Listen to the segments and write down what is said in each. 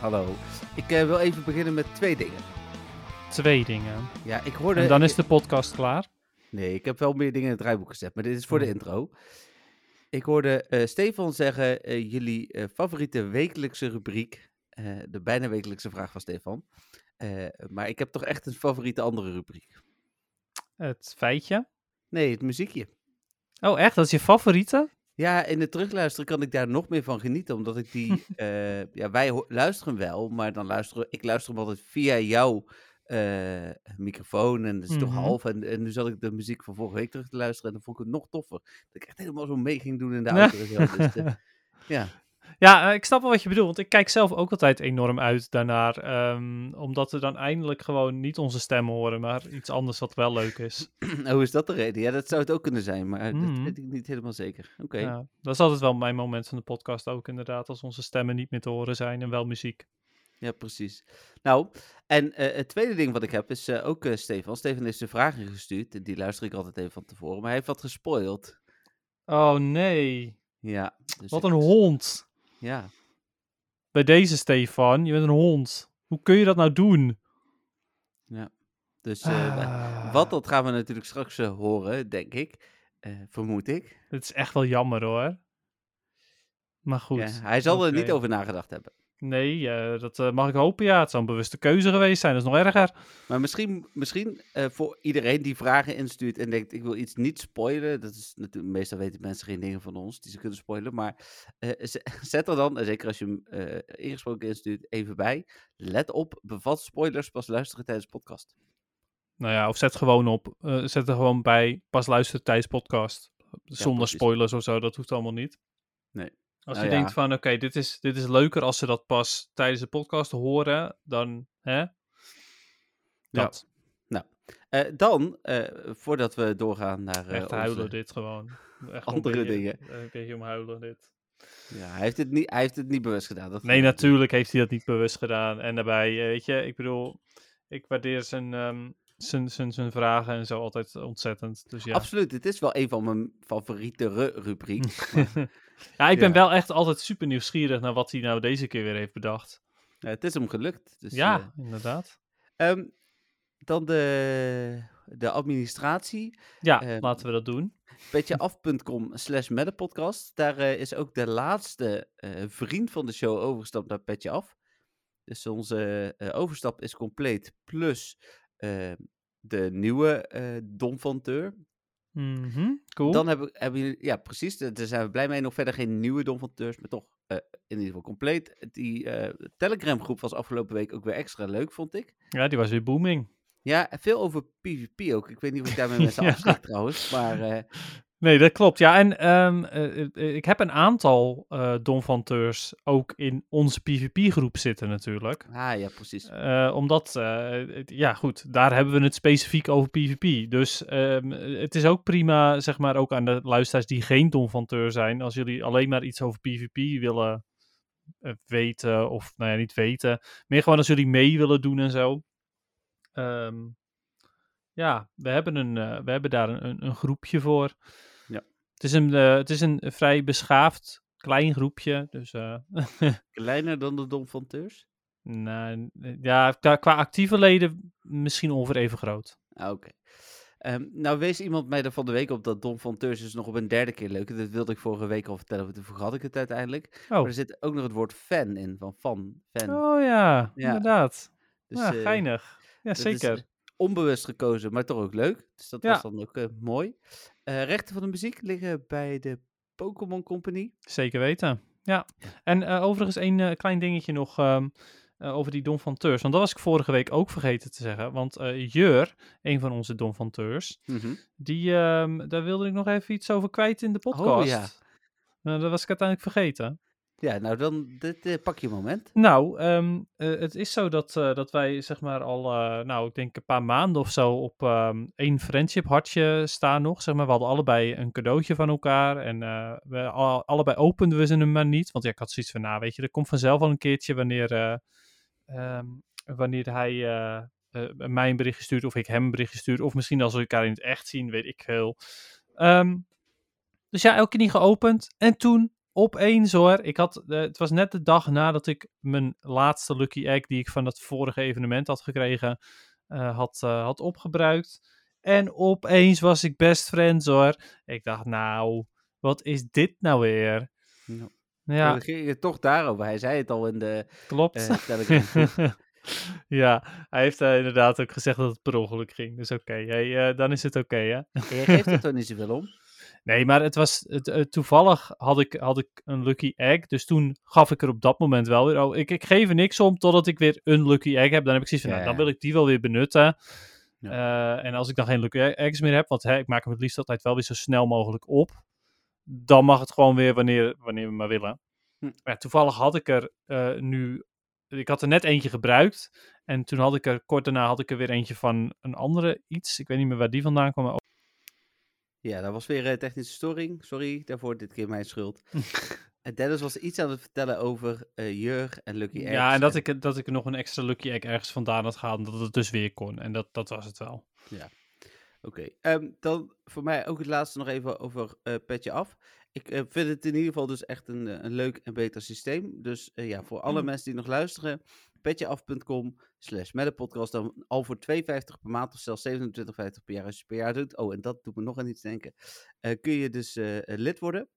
Hallo. Ik eh, wil even beginnen met twee dingen. Twee dingen. Ja, ik hoorde... En dan is de podcast klaar. Nee, ik heb wel meer dingen in het draaiboek gezet, maar dit is voor de Oh. intro. Ik hoorde eh, Stefan zeggen, eh, jullie favoriete wekelijkse rubriek. de bijna wekelijkse vraag van Stefan. Maar ik heb toch echt een favoriete andere rubriek. Het feitje. Nee, het muziekje. Oh, echt? Dat is je favoriete? Ja, in het terugluisteren kan ik daar nog meer van genieten, omdat ik die... eh, ja, wij luisteren wel, maar dan luisteren... Ik luister hem altijd via jouw eh, microfoon en dat is toch Mhm. half. En, en nu zat ik de muziek van vorige week terug te luisteren en dan vond ik het nog toffer. Dat ik echt helemaal zo mee ging doen in de Ja. auto. Dus, eh, ja, Ja, eh, ik snap wel wat je bedoelt. Want ik kijk zelf ook altijd enorm uit daarnaar. ehm, omdat we dan eindelijk gewoon niet onze stem horen, maar iets anders wat wel leuk is. hoe is dat de reden? Ja, dat zou het ook kunnen zijn, maar dat Mhm. weet ik niet helemaal zeker. Oké, Ja, dat is altijd wel mijn moment van de podcast ook inderdaad. Als onze stemmen niet meer te horen zijn en wel muziek. ja, precies. Nou, en eh, het tweede ding wat ik heb is eh, ook eh, Stefan. Stefan heeft zijn vragen gestuurd, die luister ik altijd even van tevoren, maar hij heeft wat gespoild. Oh nee. Ja. dus Wat een hond. Ja, Bij deze Stefan, je bent een hond. Hoe kun je dat nou doen? dus eh, Ah. wat, dat gaan we natuurlijk straks eh, horen, denk ik. Eh, vermoed ik. Dit is echt wel jammer hoor. Maar goed. Ja, hij zal er niet over nagedacht hebben. Nee, eh, dat eh, mag ik hopen. Ja, het zou een bewuste keuze geweest zijn. Dat is nog erger. Maar misschien, misschien eh, voor iedereen die vragen instuurt en denkt, ik wil iets niet spoilen. Dat is natuurlijk, meestal weten mensen geen dingen van ons die ze kunnen spoilen. Maar zet er dan, zeker als je hem ingesproken instuurt, even bij. Let op, bevat spoilers pas luisteren tijdens de podcast. Nou ja, of zet gewoon op. zet er gewoon bij. Pas luisteren tijdens podcast. Zonder spoilers of zo. Dat hoeft allemaal niet. Nee. Als Nou je ja. denkt van, oké, dit, is, dit is leuker als ze dat pas tijdens de podcast horen. Dan, hè? Dat. Eh, dan, eh, voordat we doorgaan naar eh, Echt huilen onze- dit gewoon. Echt andere een beetje- dingen. Een beetje om huilen dit. Ja, hij, heeft het niet, hij heeft het niet bewust gedaan. Dat Nee, natuurlijk heeft hij dat niet bewust gedaan. En daarbij, weet je, ik bedoel, ik waardeer zijn, ehm, zijn, zijn, zijn vragen en zo altijd ontzettend. Dus ja. Absoluut, het is wel een van mijn favoriete ru- rubriek. maar, ja, ik ben wel echt altijd super nieuwsgierig naar wat hij nou deze keer weer heeft bedacht. het is hem gelukt. Dus, ja, eh, inderdaad. Ehm, dan de, de administratie. Ja, ehm, laten we dat doen. petjeaf.com slash podcast. Daar eh, is ook de laatste eh, vriend van de show overgestapt naar Petje Af. Dus onze overstap is compleet. Plus eh, de nieuwe Don van Teur. Mhm, Cool. Dan hebben, hebben jullie, ja precies, daar zijn we blij mee. Nog verder geen nieuwe Don van Teurs, maar toch eh, in ieder geval compleet. Die eh, Telegram groep was afgelopen week ook weer extra leuk, vond ik. Ja, die was weer booming. Ja, veel over PvP ook. Ik weet niet of ik daarmee mensen Ja. afschrik trouwens. Maar eh, Nee, dat klopt. Ja, en ehm, eh, eh, ik heb een aantal Teurs ook in onze PvP-groep zitten natuurlijk. ah ja, precies. Eh, omdat, ja goed, daar hebben we het specifiek over PvP. Dus ehm, het is ook prima, zeg maar, ook aan de luisteraars die geen Don van Teur zijn. Als jullie alleen maar iets over PvP willen weten, of nou ja, niet weten. Meer gewoon als jullie mee willen doen en zo. Ehm, ja, we hebben, een, we hebben daar een, een, een groepje voor. Het is een, eh, het is een vrij beschaafd klein groepje. Dus eh, Kleiner dan de Don van Teurs? nou, ja, qua, actieve leden misschien ongeveer even groot. Ah, Oké. Ehm, nou wees iemand mij er van de week op dat Don van Teurs is nog op een derde keer leuk. Dat wilde ik vorige week al vertellen, maar toen vergat ik het uiteindelijk. Maar Oh, er zit ook nog het woord fan in, van fan, fan. oh ja, Ja. inderdaad. Dus, ja, eh, geinig. Ja, is, zeker. Onbewust gekozen, maar toch ook leuk. Dus dat Ja. was dan ook eh, mooi. Eh, rechten van de muziek liggen bij de Pokémon Company. Zeker weten. Ja. En eh, overigens een eh, klein dingetje nog ehm, eh, over die Don van Teurs. Want dat was ik vorige week ook vergeten te zeggen. Want Jur, een van onze Don van Teurs, Mhm. die, ehm, daar wilde ik nog even iets over kwijt in de podcast. ja. Nou, dat was ik uiteindelijk vergeten. Ja, nou dan dit, eh, pak je moment. Nou, ehm, eh, het is zo dat, eh, dat wij zeg maar al, nou ik denk een paar maanden of zo op ehm, één friendship hartje staan nog. Zeg maar. We hadden allebei een cadeautje van elkaar en we al- allebei openden we ze hem maar niet. Want ja, ik had zoiets van, nou weet je, er komt vanzelf al een keertje wanneer, eh, ehm, wanneer hij mij een berichtje stuurt of ik hem een berichtje stuur. Of misschien als we elkaar in het echt zien, weet ik veel. Dus ja, elke keer niet geopend. En toen opeens hoor, ik had, eh, het was net de dag nadat ik mijn laatste Lucky Egg die ik van dat vorige evenement had gekregen, eh, had, eh, had opgebruikt. En opeens was ik best friends hoor. Ik dacht, nou, wat is dit nou weer? Ja. Ja, Dan ging het toch daarover. Hij zei het al in de klopt. ja, hij heeft inderdaad ook gezegd dat het per ongeluk ging. Dus oké, hey, eh, dan is het oké, hè? Je geeft er toch niet zoveel om? Nee, maar het was het, eh, toevallig had ik, had ik een lucky egg. Dus toen gaf ik er op dat moment wel weer. Oh, ik, ik geef er niks om totdat ik weer een lucky egg heb. Dan heb ik zoiets van, Ja, nou, dan wil ik die wel weer benutten. Eh, en als ik dan geen lucky eggs meer heb, want hè, ik maak hem het liefst altijd wel weer zo snel mogelijk op. Dan mag het gewoon weer wanneer, wanneer we maar willen. Hm. Maar ja, toevallig had ik er eh, nu. Ik had er net eentje gebruikt. En toen had ik er kort daarna had ik er weer eentje van een andere iets. Ik weet niet meer waar die vandaan kwam. Ja, dat was weer een technische storing. Sorry daarvoor, dit keer mijn schuld. en Dennis was iets aan het vertellen over eh Jur en Lucky Eggs. Ja, en dat ik, dat ik nog een extra lucky egg ergens vandaan had gehaald. Dat het dus weer kon. En dat, dat was het wel. Oké, ehm, dan voor mij ook het laatste nog even over eh Petje Af. Ik eh, vind het in ieder geval dus echt een, eh, een leuk en beter systeem. Dus eh, ja, voor alle Mm. mensen die nog luisteren, petjeaf.com slash met de podcast. Dan al voor 2,50 per maand of zelfs 27,50 per jaar als je per jaar doet. Oh, en dat doet me nog aan iets denken. Eh, kun je dus eh, eh, lid worden.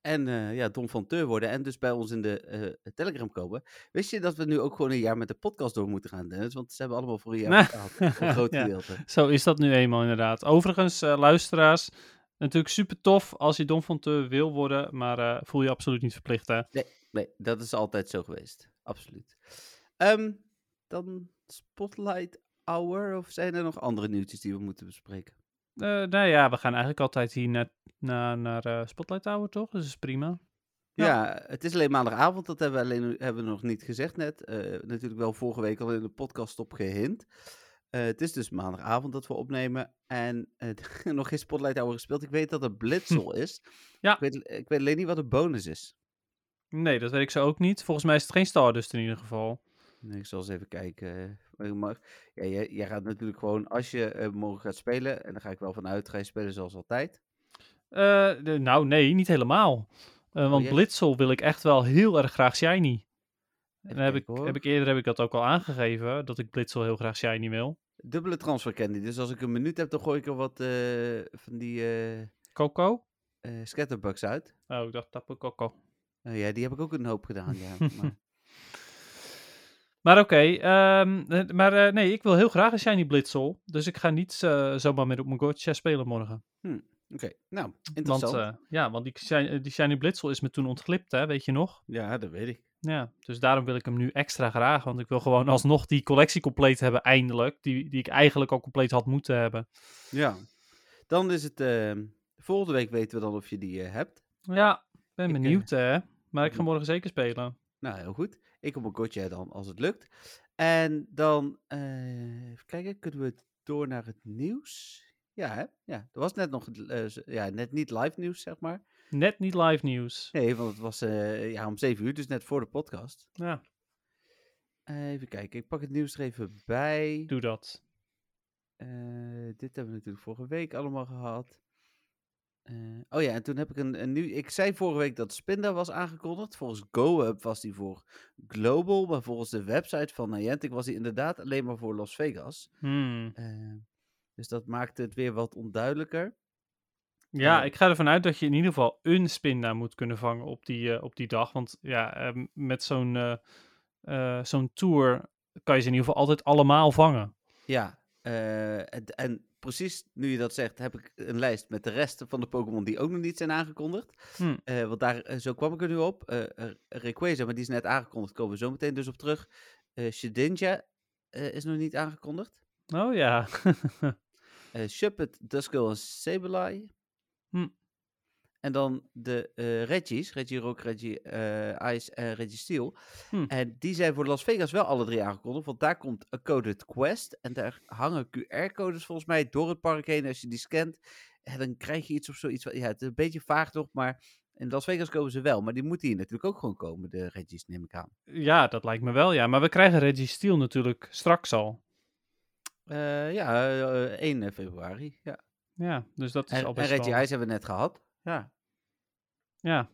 En ja, Don van Teur worden. En dus bij ons in de Telegram komen. Wist je dat we nu ook gewoon een jaar met de podcast door moeten gaan, Dennis? Want ze hebben allemaal voor een jaar betaald. Een groot Ja. gedeelte. Zo is dat nu eenmaal inderdaad. Overigens, luisteraars. Natuurlijk super tof als je Don van Teur wil worden. Maar voel je absoluut niet verplicht hè. Nee, dat is altijd zo geweest. Absoluut. Ehm, dan Spotlight Hour. Of zijn er nog andere nieuwtjes die we moeten bespreken? Eh, nou ja, we gaan eigenlijk altijd hier naar, naar, naar eh, Spotlight Tower toch? Dus dat is prima. Ja. Ja. het is alleen maandagavond. Dat hebben we, alleen, hebben we nog niet gezegd net. Eh, natuurlijk wel vorige week al in de podcast op gehint. Eh, het is dus maandagavond dat we opnemen. En nog geen Spotlight Hour gespeeld. Ik weet dat het Blitzel is. Ja. Ik weet, ik weet alleen niet wat de bonus is. Nee, dat weet ik zo ook niet. Volgens mij is het geen Stardust in ieder geval. Ik zal eens even kijken. eh, Maar, ja, jij, jij gaat natuurlijk gewoon, als je eh, morgen gaat spelen, en daar ga ik wel vanuit, ga je spelen zoals altijd. Eh, de- nou, nee, niet helemaal. Eh, want Blitzel wil ik echt wel heel erg graag shiny. En heb ik, heb ik eerder heb ik dat ook al aangegeven, dat ik Blitzel heel graag shiny wil. Dubbele transfer candy. Dus als ik een minuut heb, dan gooi ik er wat van die eh Coco? eh, scatterbugs uit. Oh, ik dacht Tapu Coco. Eh, ja, die heb ik ook een hoop gedaan, ja. Maar, Maar oké, ehm, eh, maar eh, nee, ik wil heel graag een shiny Blitzel. Dus ik ga niet eh, zomaar meer op mijn Gotcha spelen morgen. Oké, nou, Want, interessant. eh, ja, want die shiny, die shiny Blitzel is me toen ontglipt, hè, weet je nog? ja, dat weet ik. Ja, dus daarom wil ik hem nu extra graag. Want ik wil gewoon alsnog die collectie compleet hebben, eindelijk. Die, die ik eigenlijk al compleet had moeten hebben. Ja. Dan is het, eh, volgende week weten we dan of je die hebt. Ja, ben Ik, benieuwd hè. Maar ik ga morgen zeker spelen. Nou, heel goed. Ik op een kotje dan, als het lukt. En dan, eh, even kijken, kunnen we door naar het nieuws? Ja, hè? Ja, er was net nog, eh, ja, net niet live nieuws, zeg maar. Net niet live nieuws. Nee, want het was eh, ja, om 7 uur, dus net voor de podcast. Ja, even kijken, ik pak het nieuws er even bij. doe dat. Dit hebben we natuurlijk vorige week allemaal gehad. Eh, oh ja, en toen heb ik een, een nieuw... Ik zei vorige week dat Spinda was aangekondigd. Volgens GoUp was die voor Global, maar volgens de website van Niantic was die inderdaad alleen maar voor Las Vegas. Hmm. Eh, dus dat maakte het weer wat onduidelijker. Ja, Ja. ik ga ervan uit dat je in ieder geval een spinda moet kunnen vangen op die, eh, op die dag. Want ja, ehm, met zo'n eh, eh, zo'n tour kan je ze in ieder geval altijd allemaal vangen. Ja, eh, en, en precies nu je dat zegt, heb ik een lijst met de rest van de Pokémon die ook nog niet zijn aangekondigd. Hm. Eh, want daar, eh, zo kwam ik er nu op. Rayquaza, maar die is net aangekondigd, komen we zo meteen dus op terug. Eh Shedinja is nog niet aangekondigd. Oh ja. Eh Shuppet, Duskull en Sableye. Hm. En dan de eh Reggies, Reggie Rock, Reggie eh, Ice en Reggie Steel. Hm. En die zijn voor Las Vegas wel alle drie aangekondigd. Want daar komt A Coded Quest. En daar hangen QR-codes volgens mij door het park heen. Als je die scant, ja, dan krijg je iets of zoiets. Ja, het is een beetje vaag nog, maar in Las Vegas komen ze wel. Maar die moeten hier natuurlijk ook gewoon komen, de Reggies, neem ik aan. Ja, dat lijkt me wel, ja. Maar we krijgen Reggie Steel natuurlijk straks al. Eh, ja, eh, 1 februari. Ja. Ja, dus dat is En, al en best Reggie wel... Ice hebben we net gehad. Ja, Ja.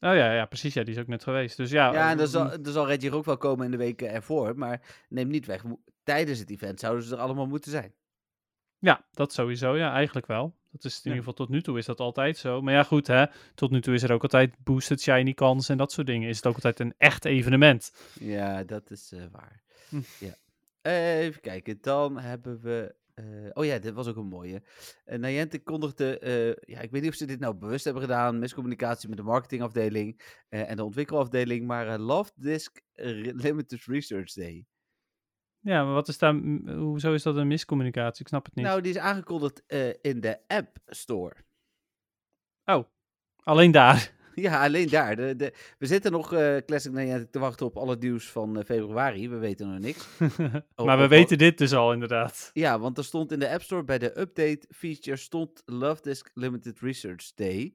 Oh ja, ja, precies. Ja, die is ook net geweest. Dus ja, ja en eh, dan zal, dan zal Reggie ook wel komen in de weken ervoor. Maar neem niet weg, tijdens het event zouden ze er allemaal moeten zijn. Ja, dat sowieso. Ja, eigenlijk wel. Dat is in Ja. ieder geval tot nu toe is dat altijd zo. Maar ja, goed hè. Tot nu toe is er ook altijd boosted shiny kans en dat soort dingen. Is het ook altijd een echt evenement. Ja, dat is eh, waar. Hm. Ja. Eh, even kijken, dan hebben we... eh, oh ja, dit was ook een mooie. Uh, Niantic kondigde... eh, ja, ik weet niet of ze dit nou bewust hebben gedaan. Miscommunicatie met de marketingafdeling en de ontwikkelafdeling. Maar Love Disc Re- Limited Research Day. Ja, maar wat is daar... Hoezo is dat een miscommunicatie? Ik snap het niet. Nou, die is aangekondigd in de App Store. Oh, alleen daar. Ja, alleen daar. De, de, we zitten nog, eh Classic Niantic, te wachten op alle nieuws van eh, februari. We weten nog niks. maar we oh, weten dit dus al inderdaad. Ja, want er stond in de App Store bij de update feature stond Love Disc Limited Research Day.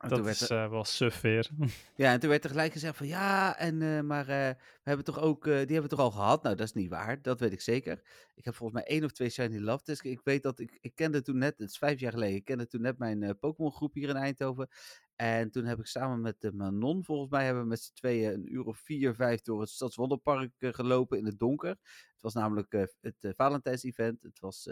En Dat is er- eh, wel suf weer. ja, en toen werd er gelijk gezegd van ja, en, maar we hebben toch ook, die hebben we toch al gehad? Nou, dat is niet waar, dat weet ik zeker. Ik heb volgens mij één of twee Shiny Love Discs. Ik weet dat ik, ik kende toen net, het is vijf jaar geleden, ik kende toen net mijn Pokémon groep hier in Eindhoven. En toen heb ik samen met de Manon, volgens mij, hebben we met z'n tweeën een uur of vier, vijf door het Stadswonderpark eh, gelopen in het donker. Het was namelijk eh, het eh, Valentijns-event. Het was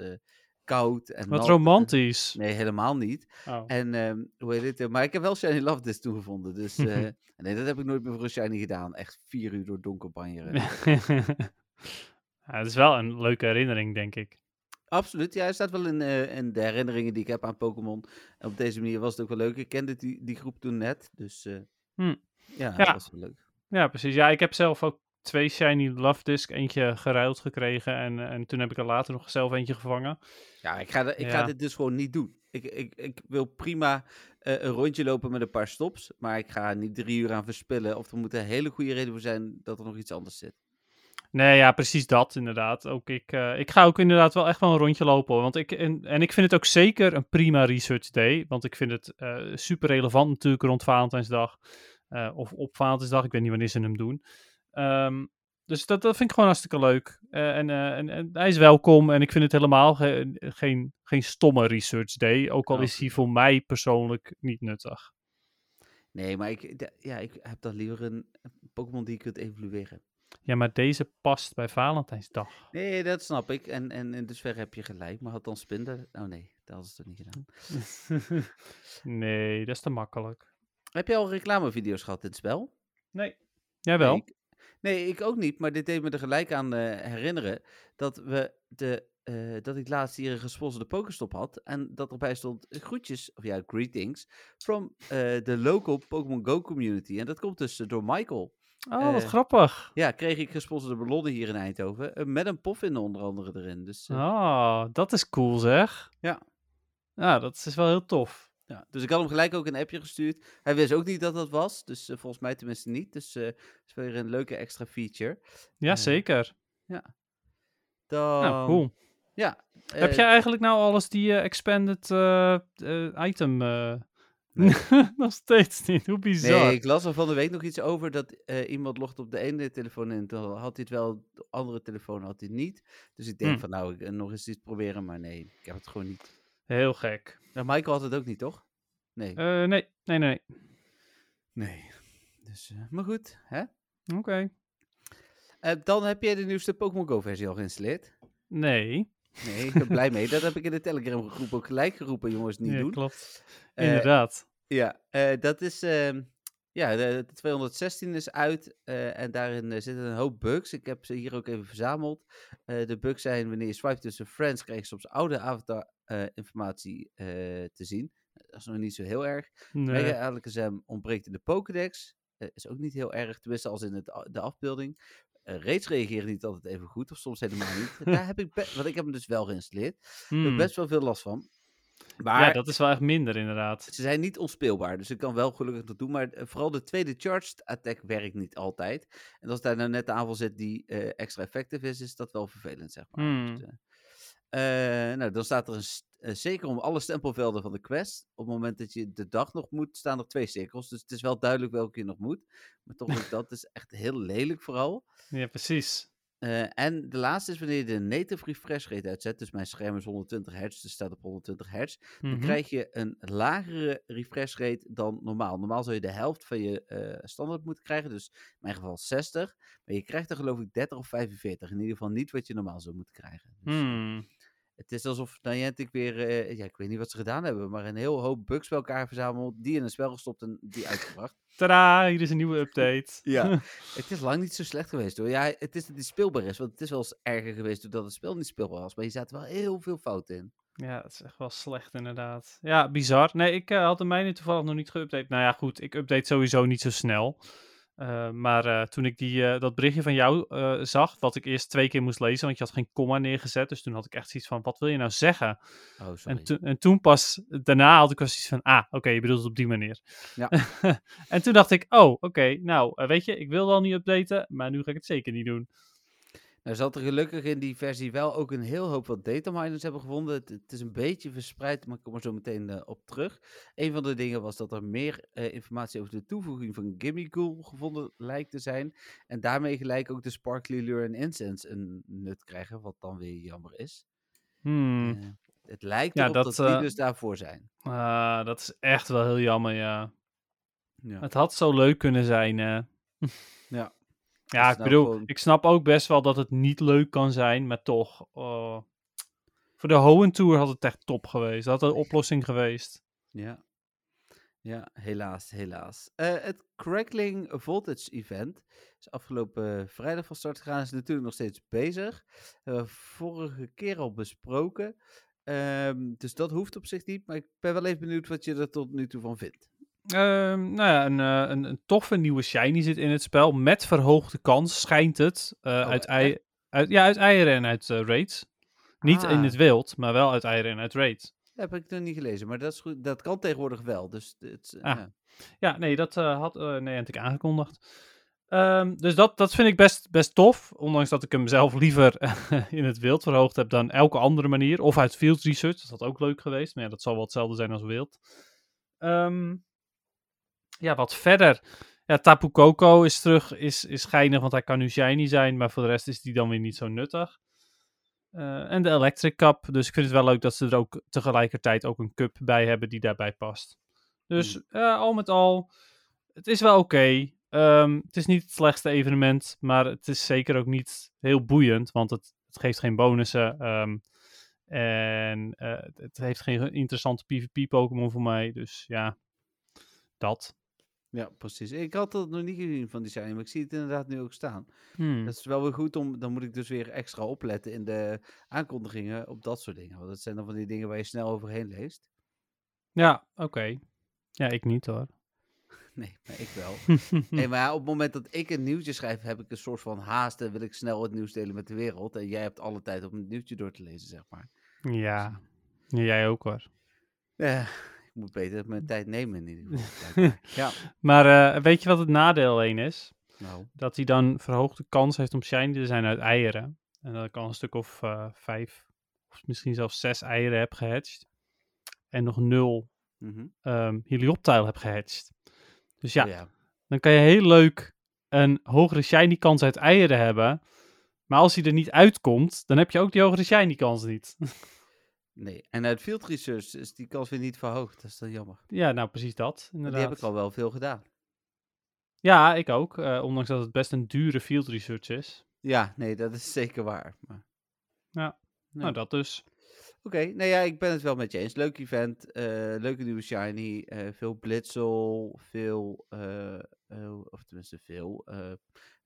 koud en Wat nat. romantisch. Nee, helemaal niet. Oh. En ehm, hoe heet het? eh, Maar ik heb wel Shiny Love Disc toen gevonden. Dus nee, dat heb ik nooit meer voor een Shiny gedaan. Echt vier uur door donker banjeren. ja, het is wel een leuke herinnering, denk ik. Absoluut, ja, hij staat wel in, eh, in de herinneringen die ik heb aan Pokémon. En op deze manier was het ook wel leuk. Ik kende die, die groep toen net, dus eh, Hm. ja, Ja. dat was wel leuk. Ja, precies. Ja, ik heb zelf ook twee Shiny Love Disc. Eentje geruild gekregen en, en toen heb ik er later nog zelf eentje gevangen. Ja, ik ga, de- ik ga dit dus gewoon niet doen. Ik, ik, ik wil prima eh, een rondje lopen met een paar stops, maar ik ga niet drie uur aan verspillen. Of er moet een hele goede reden voor zijn dat er nog iets anders zit. Nee, ja, precies dat inderdaad. Ook ik, eh, ik ga ook inderdaad wel echt wel een rondje lopen. hoor. Want ik, en, en ik vind het ook zeker een prima research day. Want ik vind het eh, super relevant natuurlijk rond Valentijnsdag. eh, of op Valentijnsdag, ik weet niet wanneer ze hem doen. Ehm, dus dat, dat vind ik gewoon hartstikke leuk. En, en, en hij is welkom. En ik vind het helemaal ge- geen, geen stomme research day. Ook al Oh, is hij voor mij persoonlijk niet nuttig. Nee, maar ik, ja, ik heb dan liever een Pokémon die kunt evolueren. Ja, maar deze past bij Valentijnsdag. Nee, dat snap ik. En, en in dusver heb je gelijk. Maar had dan Spinder... Oh nee, dat hadden ze toch niet gedaan. nee, dat is te makkelijk. Heb je al reclamevideo's gehad in het spel? Nee. Jij wel? Nee ik, nee, ik ook niet. Maar dit deed me er gelijk aan eh, herinneren dat we de... eh, dat ik laatst hier een gesponsorde Pokestop had. En dat erbij stond eh, groetjes, of ja, greetings, from eh, de local Pokémon Go community. En dat komt dus door Michael. Oh, wat Eh, grappig. Ja, kreeg ik gesponsorde ballonnen hier in Eindhoven. eh, met een poffin onder andere erin. Dus, eh, Ah, dat is cool zeg. Ja. Ja, dat is wel heel tof. Ja, dus ik had hem gelijk ook een appje gestuurd. Hij wist ook niet dat dat was, dus volgens mij tenminste niet. Dus eh is weer een leuke extra feature. Ja, zeker. Dan, nou, cool. Ja. Heb jij eigenlijk nou alles die expanded item? Nee. Nog steeds niet. Hoe bizar. Nee, ik las er van de week nog iets over dat eh, iemand logt op de ene telefoon in. Toen had hij het wel, de andere telefoon had hij het niet. Dus ik denk Hm. van nou, ik, eh, nog eens iets proberen, maar nee, ik heb het gewoon niet. Heel gek. Nou, Michael had het ook niet, toch? Nee. Eh, nee, nee, nee. nee. Dus, maar goed, hè? Oké. Eh, dan heb jij de nieuwste Pokémon Go versie al geïnstalleerd. Nee. Nee, ik ben blij mee. Dat heb ik in de Telegram groep ook gelijk geroepen, jongens, niet ja, doen. klopt. Eh, Inderdaad. Ja, eh, dat is. ehm, ja, de, de 216 is uit eh, en daarin zitten een hoop bugs. Ik heb ze hier ook even verzameld. De bugs zijn wanneer je swipe tussen friends, krijg je soms oude avatar-informatie te zien. Dat is nog niet zo heel erg. Nee. Mega Alakazam ontbreekt in de Pokédex. Eh, is ook niet heel erg, tenminste als in het, de afbeelding. Eh raids reageren niet altijd even goed, of soms helemaal niet. Daar heb ik, want ik heb hem dus wel geïnstalleerd. Heb Hmm. ik best wel veel last van. Maar ja, dat is wel echt minder inderdaad. ze zijn niet onspeelbaar, dus ik kan wel gelukkig dat doen. Maar eh, vooral de tweede charged attack werkt niet altijd. En als daar nou net de aanval zit die eh, extra effectief is, is dat wel vervelend, zeg maar. Hmm. Dus, eh, nou, dan staat er een, eh, zeker om alle stempelvelden van de quest. Op het moment dat je de dag nog moet, staan er twee cirkels. Dus het is wel duidelijk welke je nog moet. Maar toch ook dat is echt heel lelijk vooral. Ja, precies. Eh, en de laatste is wanneer je de native refresh rate uitzet. Dus mijn scherm is 120 hertz, dus staat op 120 hertz. Dan Mhm. krijg je een lagere refresh rate dan normaal. Normaal zou je de helft van je eh, standaard moeten krijgen, dus in mijn geval 60. Maar je krijgt er geloof ik 30 of 45. In ieder geval niet wat je normaal zou moeten krijgen. Dus, Hmm. Het is alsof Niantic weer, eh, ja, ik weet niet wat ze gedaan hebben, maar een heel hoop bugs bij elkaar verzameld, die in een spel gestopt en die uitgebracht. Tadaa, hier is een nieuwe update. Ja. het is lang niet zo slecht geweest hoor. Ja, het is dat die speelbaar is, want het is wel eens erger geweest doordat het spel niet speelbaar was. Maar je zaten wel heel veel fouten in. Ja, dat is echt wel slecht inderdaad. Ja, bizar. Nee, ik eh, had de mijne toevallig nog niet geüpdate. Nou ja, goed, ik update sowieso niet zo snel. Eh, maar eh, toen ik die, eh, dat berichtje van jou zag, wat ik eerst twee keer moest lezen, want je had geen komma neergezet. Dus toen had ik echt zoiets van, wat wil je nou zeggen? Oh, sorry. En, to- en toen pas, daarna had ik wel zoiets van, ah, oké, je bedoelt het op die manier. Ja. en toen dacht ik, oh, oké, nou, weet je, ik wil wel niet updaten, maar nu ga ik het zeker niet doen. Nou zat er gelukkig in die versie wel ook een heel hoop wat dataminers hebben gevonden. Het, het is een beetje verspreid, maar ik kom er zo meteen eh, op terug. Een van de dingen was dat er meer eh, informatie over de toevoeging van Gimmighoul gevonden lijkt te zijn. En daarmee gelijk ook de Sparkly Lure en Incense een nut krijgen, wat dan weer jammer is. Hmm, Eh, het lijkt Ja, erop dat, dat, die dus daarvoor zijn. ah, dat is echt wel heel jammer, ja. Ja. Het had zo leuk kunnen zijn, hè. Ja. Ja, ik nou bedoel, gewoon- ik snap ook best wel dat het niet leuk kan zijn, maar toch. oh. Voor de Hoenn Tour had het echt top geweest. Dat had een oplossing geweest. Ja. Ja, helaas, helaas. Eh, het Crackling Voltage Event is afgelopen vrijdag van start gegaan. Is natuurlijk nog steeds bezig. Hebben we vorige keer al besproken. Ehm, dus dat hoeft op zich niet. Maar ik ben wel even benieuwd wat je er tot nu toe van vindt. Ehm, nou ja, een, eh, een, een toffe nieuwe shiny zit in het spel. Met verhoogde kans, schijnt het. eh, uit, ei, uit, ja, uit eieren en uit eh, raids. Niet in Ah. het wild, maar wel uit eieren en uit raids. Dat heb ik nog niet gelezen. Maar dat, is goed. dat kan tegenwoordig wel. Dus het, Ah. ja. Ja, nee, dat had uh, Niantic aangekondigd. Ehm, dus dat, dat vind ik best, best tof. Ondanks dat ik hem zelf liever in het wild verhoogd heb dan elke andere manier. Of uit field research. Dat had ook leuk geweest. Maar ja, dat zal wel hetzelfde zijn als wild. Ehm, ja, wat verder. Ja, Tapu Koko is terug. Is, is geinig, want hij kan nu shiny zijn. Maar voor de rest is die dan weer niet zo nuttig. Eh, en de Electric Cup. Dus ik vind het wel leuk dat ze er ook tegelijkertijd ook een cup bij hebben die daarbij past. Dus eh, al met al, het is wel oké. Ehm, het is niet het slechtste evenement, maar het is zeker ook niet heel boeiend, want het, het geeft geen bonussen. ehm, en eh, het- het heeft geen interessante PvP-Pokémon voor mij. Dus ja, dat. Ja, precies. Ik had dat nog niet gezien van die shiny. Maar ik zie het inderdaad nu ook staan. Hmm. Dat is wel weer goed om, dan moet ik dus weer extra opletten in de aankondigingen op dat soort dingen. Want dat zijn dan van die dingen waar je snel overheen leest. Ja, oké. Ja, ik niet hoor. Nee, maar ik wel. nee, maar op het moment dat ik een nieuwtje schrijf, heb ik een soort van haast en wil ik snel het nieuws delen met de wereld. En jij hebt alle tijd om het nieuwtje door te lezen, zeg maar. ja. ja, jij ook hoor. Ja, ik moet beter mijn tijd nemen in ieder geval. ja, Maar eh, weet je wat het nadeel alleen is? nou, dat hij dan verhoogde kans heeft om shiny te zijn uit eieren. En dat ik al een stuk of eh, vijf, of misschien zelfs zes eieren heb gehatcht. En nog nul mhm. um, helioptile heb gehatcht. Dus ja, Oh ja. dan kan je heel leuk een hogere shiny kans uit eieren hebben. Maar als hij er niet uitkomt, dan heb je ook die hogere shiny kans niet. Nee, en uit field research is die kans weer niet verhoogd. Dat is dan jammer. ja, nou precies dat. Inderdaad. die heb ik al wel veel gedaan. Ja, ik ook. eh, ondanks dat het best een dure field research is. Ja, nee, dat is zeker waar. Maar... Ja. Nee. Nou, dat dus. Oké, nou ja, ik ben het wel met je eens. Leuk event, eh, leuke nieuwe shiny, eh, veel blitzel, veel, of tenminste veel,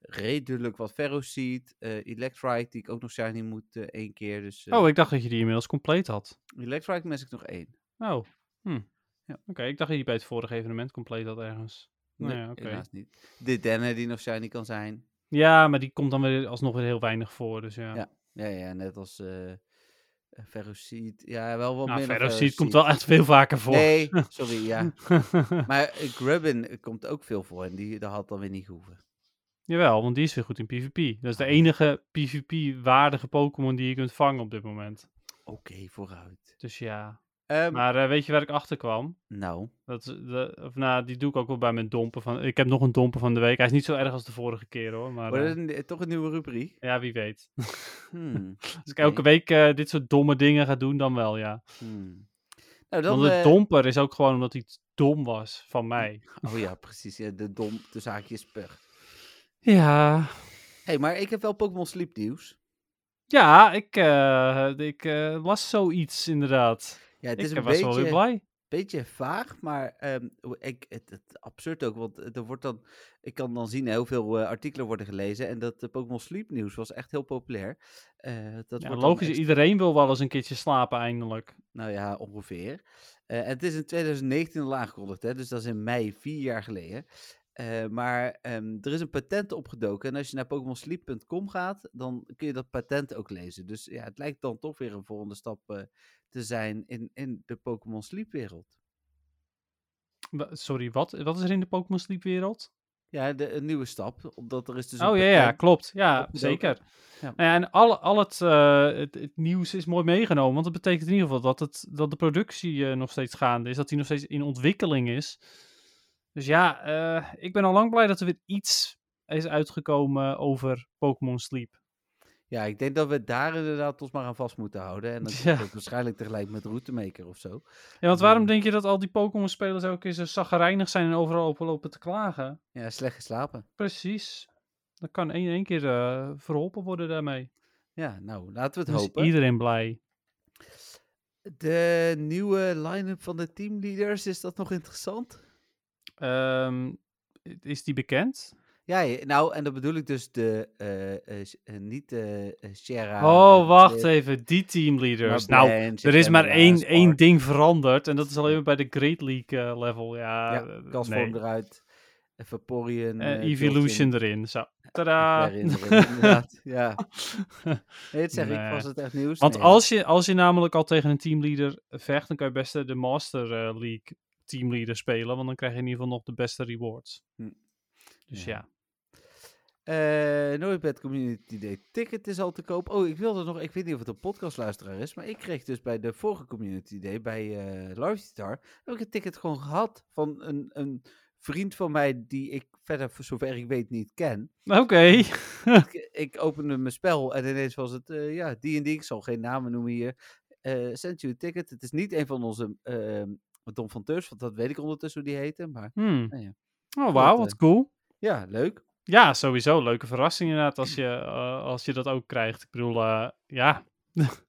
redelijk wat ferroseed, Electrike, die ik ook nog shiny moet eh, één keer. Dus eh Oh, ik dacht dat je die inmiddels compleet had. Electrike mis ik nog één. Oh, hm. Ja. Oké, ik dacht dat je bij het vorige evenement compleet had ergens. Nou Nee, ja, oké. helaas niet. De Denne die nog shiny kan zijn. Ja, maar die komt dan weer alsnog weer heel weinig voor, dus ja. Ja. Ja, ja, net als eh, Eh, Ferrocid, ja, wel wat Nou, komt wel echt veel vaker voor. Nee, sorry, ja. Maar Grubbin komt ook veel voor en die, dat had dan weer niet gehoeven. Jawel, want die is weer goed in PvP. Dat is de enige PvP-waardige Pokémon die je kunt vangen op dit moment. Oké, vooruit. Dus ja. Ehm, Maar eh, weet je waar ik achter kwam? nou, Dat, de, of, nou, die doe ik ook wel bij mijn dompen. Van, ik heb nog een domper van de week. Hij is niet zo erg als de vorige keer hoor. Maar wordt eh, het een- eh, toch een nieuwe rubriek? ja, wie weet. Hmm, Als ik elke week eh, dit soort domme dingen ga doen, dan wel ja. hmm. Nou, dan... Want de eh, domper is ook gewoon omdat iets dom was van mij. Oh ja, precies. Ja, de dom, de zaakjes pug. Ja, hey, maar ik heb wel Pokémon Sleep nieuws. ja ik, eh, ik eh, las zoiets inderdaad. Ja, het ik is eh, een was wel weer beetje, blij. beetje vaag, maar ehm, ik, het, het absurd ook, want er wordt dan, ik kan dan zien hoeveel eh, artikelen worden gelezen en dat Pokémon Sleep nieuws was echt heel populair. Eh, dat Ja, logisch, echt- iedereen wil wel eens een keertje slapen eindelijk. Nou ja, ongeveer. Eh, en het is in 2019 al aangekondigd, hè, dus dat is in mei, vier jaar geleden. Eh, maar ehm, er is een patent opgedoken. En als je naar PokémonSleep.com gaat, dan kun je dat patent ook lezen. Dus ja, het lijkt dan toch weer een volgende stap eh, te zijn in, in de Pokémon Sleep wereld. Sorry, wat? Wat is er in de Pokémon Sleep wereld? Ja, de, een nieuwe stap. Omdat er is dus Oh ja, ja, klopt. Ja, opgedoken. zeker. Ja. Nou ja, en al, al het, eh, het, het nieuws is mooi meegenomen. Want dat betekent in ieder geval dat, het, dat de productie nog steeds gaande is. Dat die nog steeds in ontwikkeling is. Dus ja, eh, ik ben al lang blij dat er weer iets is uitgekomen over Pokémon Sleep. Ja, ik denk dat we daar inderdaad ons maar aan vast moeten houden. En dan Ja. komt het waarschijnlijk tegelijk met Routemaker of zo. Ja, want waarom Mm. denk je dat al die Pokémon-spelers ook eens zo zaggerijnig zijn en overal op lopen te klagen? Ja, slecht geslapen. Precies. Dat kan één, één keer eh, verholpen worden daarmee. Ja, nou, laten we het Dus hopen. iedereen blij. De nieuwe line-up van de teamleaders, is dat nog interessant? Ehm, is die bekend? Ja, nou, en dan bedoel ik dus de, eh, eh, eh, niet de uh, Sierra. oh, wacht even. Die teamleaders. Nou, er is maar één, Spark. één ding veranderd. En dat is alleen maar bij de Great League level. Ja, Ja, nee. eruit. Vaporeon. Evolution erin. Zo. Tadaa. Flareon erin, inderdaad. Ja. Nee, dat zeg ik, was het echt nieuws? Want Nee. als je, als je namelijk al tegen een teamleader vecht, dan kan je best de Master League teamleader spelen. Want dan krijg je in ieder geval nog de beste rewards. Hm. Dus Ja. ja. Eh Nooitbed Community Day ticket is al te koop. Oh, ik wilde nog, ik weet niet of het een podcastluisteraar is, maar ik kreeg dus bij de vorige Community Day, bij eh Live Guitar, heb ik een ticket gewoon gehad van een, een vriend van mij die ik verder, voor zover ik weet, niet ken. Oké. ik, ik opende mijn spel en ineens was het, eh, ja, die en die, ik zal geen namen noemen hier, eh sent you a ticket. Het is niet een van onze uh, Don van Teurs, want dat weet ik ondertussen hoe die heette, maar Hmm. nou ja. Oh, wauw, Dat, wat cool. ja, leuk. Ja, sowieso. Leuke verrassing inderdaad als je, eh, als je dat ook krijgt. Ik bedoel, eh, ja.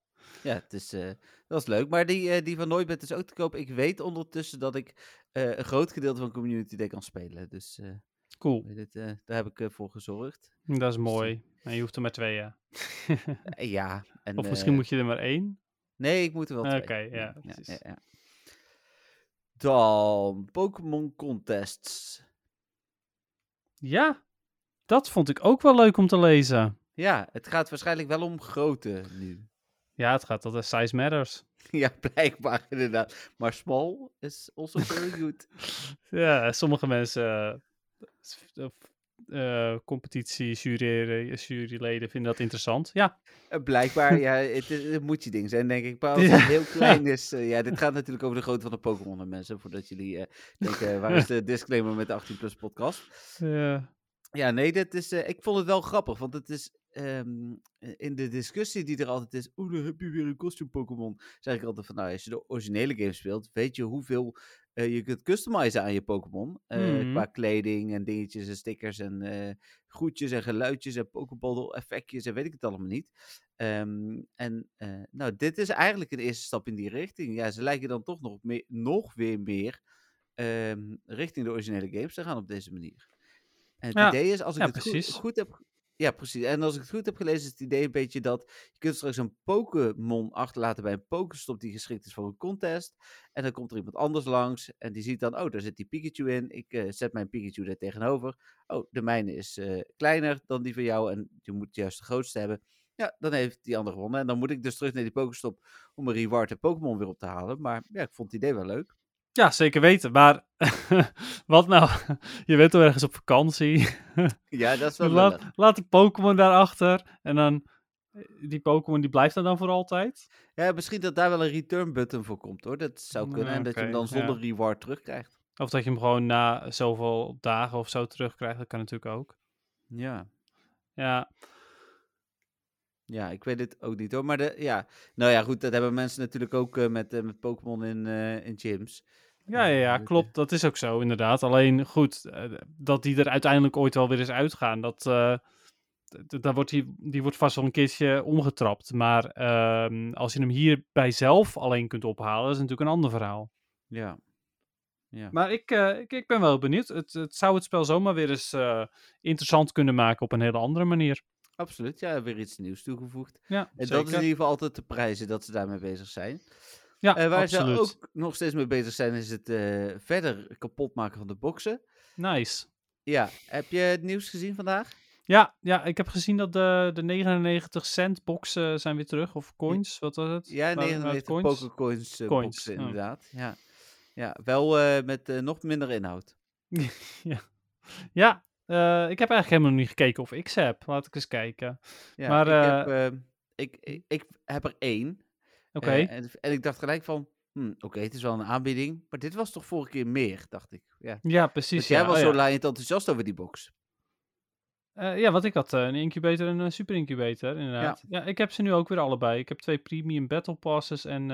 Ja, het is, eh, dat is leuk. Maar die, eh, die van Nooitbed is ook te koop. Ik weet ondertussen dat ik eh, een groot gedeelte van Community Day kan spelen. Dus eh, Cool. eh, daar heb ik eh, voor gezorgd. Dat is mooi. En je hoeft er maar twee, ja. Eh, ja. En, Of misschien eh, moet je er maar één. Nee, ik moet er wel twee. Oké, ja, ja, ja. Dan Pokémon Contests. Ja, dat vond ik ook wel leuk om te lezen. Ja, het gaat waarschijnlijk wel om grootte nu. Ja, het gaat altijd size matters. ja, blijkbaar inderdaad. Maar small is also very good. Ja, sommige mensen, eh, competitie, jury, juryleden vinden dat interessant. Ja, Eh, Blijkbaar, ja, het, is- het moet je ding zijn, denk ik. Maar als Ja. het heel klein is... eh, ja, dit gaat natuurlijk over de grootte van de Pokémon, mensen. Voordat jullie eh, denken, waar is de disclaimer met de 18 plus podcast? ja. Ja, nee, dat is, ik vond het wel grappig. Want het is ehm, in de discussie die er altijd is... Oeh, dan heb je weer een costume Pokémon. Zeg ik altijd van, nou, als je de originele game speelt... weet je hoeveel je kunt customizen aan je Pokémon. eh, Mhm. Qua kleding en dingetjes en stickers en eh groetjes en geluidjes en Pokéball effectjes en weet ik het allemaal niet. Ehm, en eh, nou, dit is eigenlijk een eerste stap in die richting. Ja, ze lijken dan toch nog, meer, nog weer meer ehm, richting de originele games te gaan op deze manier. En het Ja. idee is, als ik Ja, het goed heb... Ja, precies. En als ik het goed heb gelezen, is het idee een beetje dat je kunt straks een Pokémon achterlaten bij een Pokéstop die geschikt is voor een contest. En dan komt er iemand anders langs en die ziet dan, oh, daar zit die Pikachu in. Ik eh, zet mijn Pikachu daar tegenover. Oh, de mijne is eh, kleiner dan die van jou en je moet juist de grootste hebben. Ja, dan heeft die ander gewonnen. En dan moet ik dus terug naar die Pokestop om een reward en Pokémon weer op te halen. Maar ja, ik vond het idee wel leuk. Ja, zeker weten. Maar wat nou? Je bent toch ergens op vakantie. Ja, dat is wel laat, laat de Pokémon daarachter. En dan, die Pokémon die blijft er dan voor altijd. Ja, misschien dat daar wel een return button voor komt hoor. Dat zou kunnen. Ja, en dat je hem dan zonder ja. reward terugkrijgt. Of dat je hem gewoon na zoveel dagen of zo terugkrijgt. Dat kan natuurlijk ook. Ja. Ja, Ja, ik weet het ook niet hoor. Maar de, ja, nou ja, goed, dat hebben mensen natuurlijk ook eh, met, eh, met Pokémon in, eh, in gyms. Ja, ja, ja, klopt. Dat is ook zo, inderdaad. Alleen goed, eh, dat die er uiteindelijk ooit wel weer eens uitgaan. Dat, eh, daar wordt die, die wordt vast wel een keertje omgetrapt. Maar ehm, als je hem hier bij zelf alleen kunt ophalen, is natuurlijk een ander verhaal. Ja. Ja. Maar ik, eh, ik, ik ben wel benieuwd. Het, het zou het spel zomaar weer eens interessant kunnen maken op een hele andere manier. Absoluut, ja, weer iets nieuws toegevoegd. Ja, En dat is in ieder geval altijd te prijzen dat ze daarmee bezig zijn. Ja, Eh, waar ze ook nog steeds mee bezig zijn, is het eh, verder kapot maken van de boxen. Nice. Ja, heb je het nieuws gezien vandaag? Ja, ja, ik heb gezien dat de, de 99 cent boxen zijn weer terug. Of coins, wat was het? Ja, Waren- waren het 99 coins? Eh, Coins, boxen, oh. inderdaad. Ja. ja, wel met nog minder inhoud. Ja, eh, ik heb eigenlijk helemaal niet gekeken of ik ze heb. Laat ik eens kijken. Ja, Maar, ik, heb, ik, ik, ik heb er één. Oké. Eh, en, en ik dacht gelijk van, hm, oké, het is wel een aanbieding. Maar dit was toch vorige keer meer, dacht ik. Ja. ja, precies. Dus jij ja. was Oh, zo laaiend enthousiast over die box. Eh, ja, want ik had eh, een incubator en een super incubator, inderdaad. Ja. ik heb ze nu ook weer allebei. Ik heb twee premium battle passes en,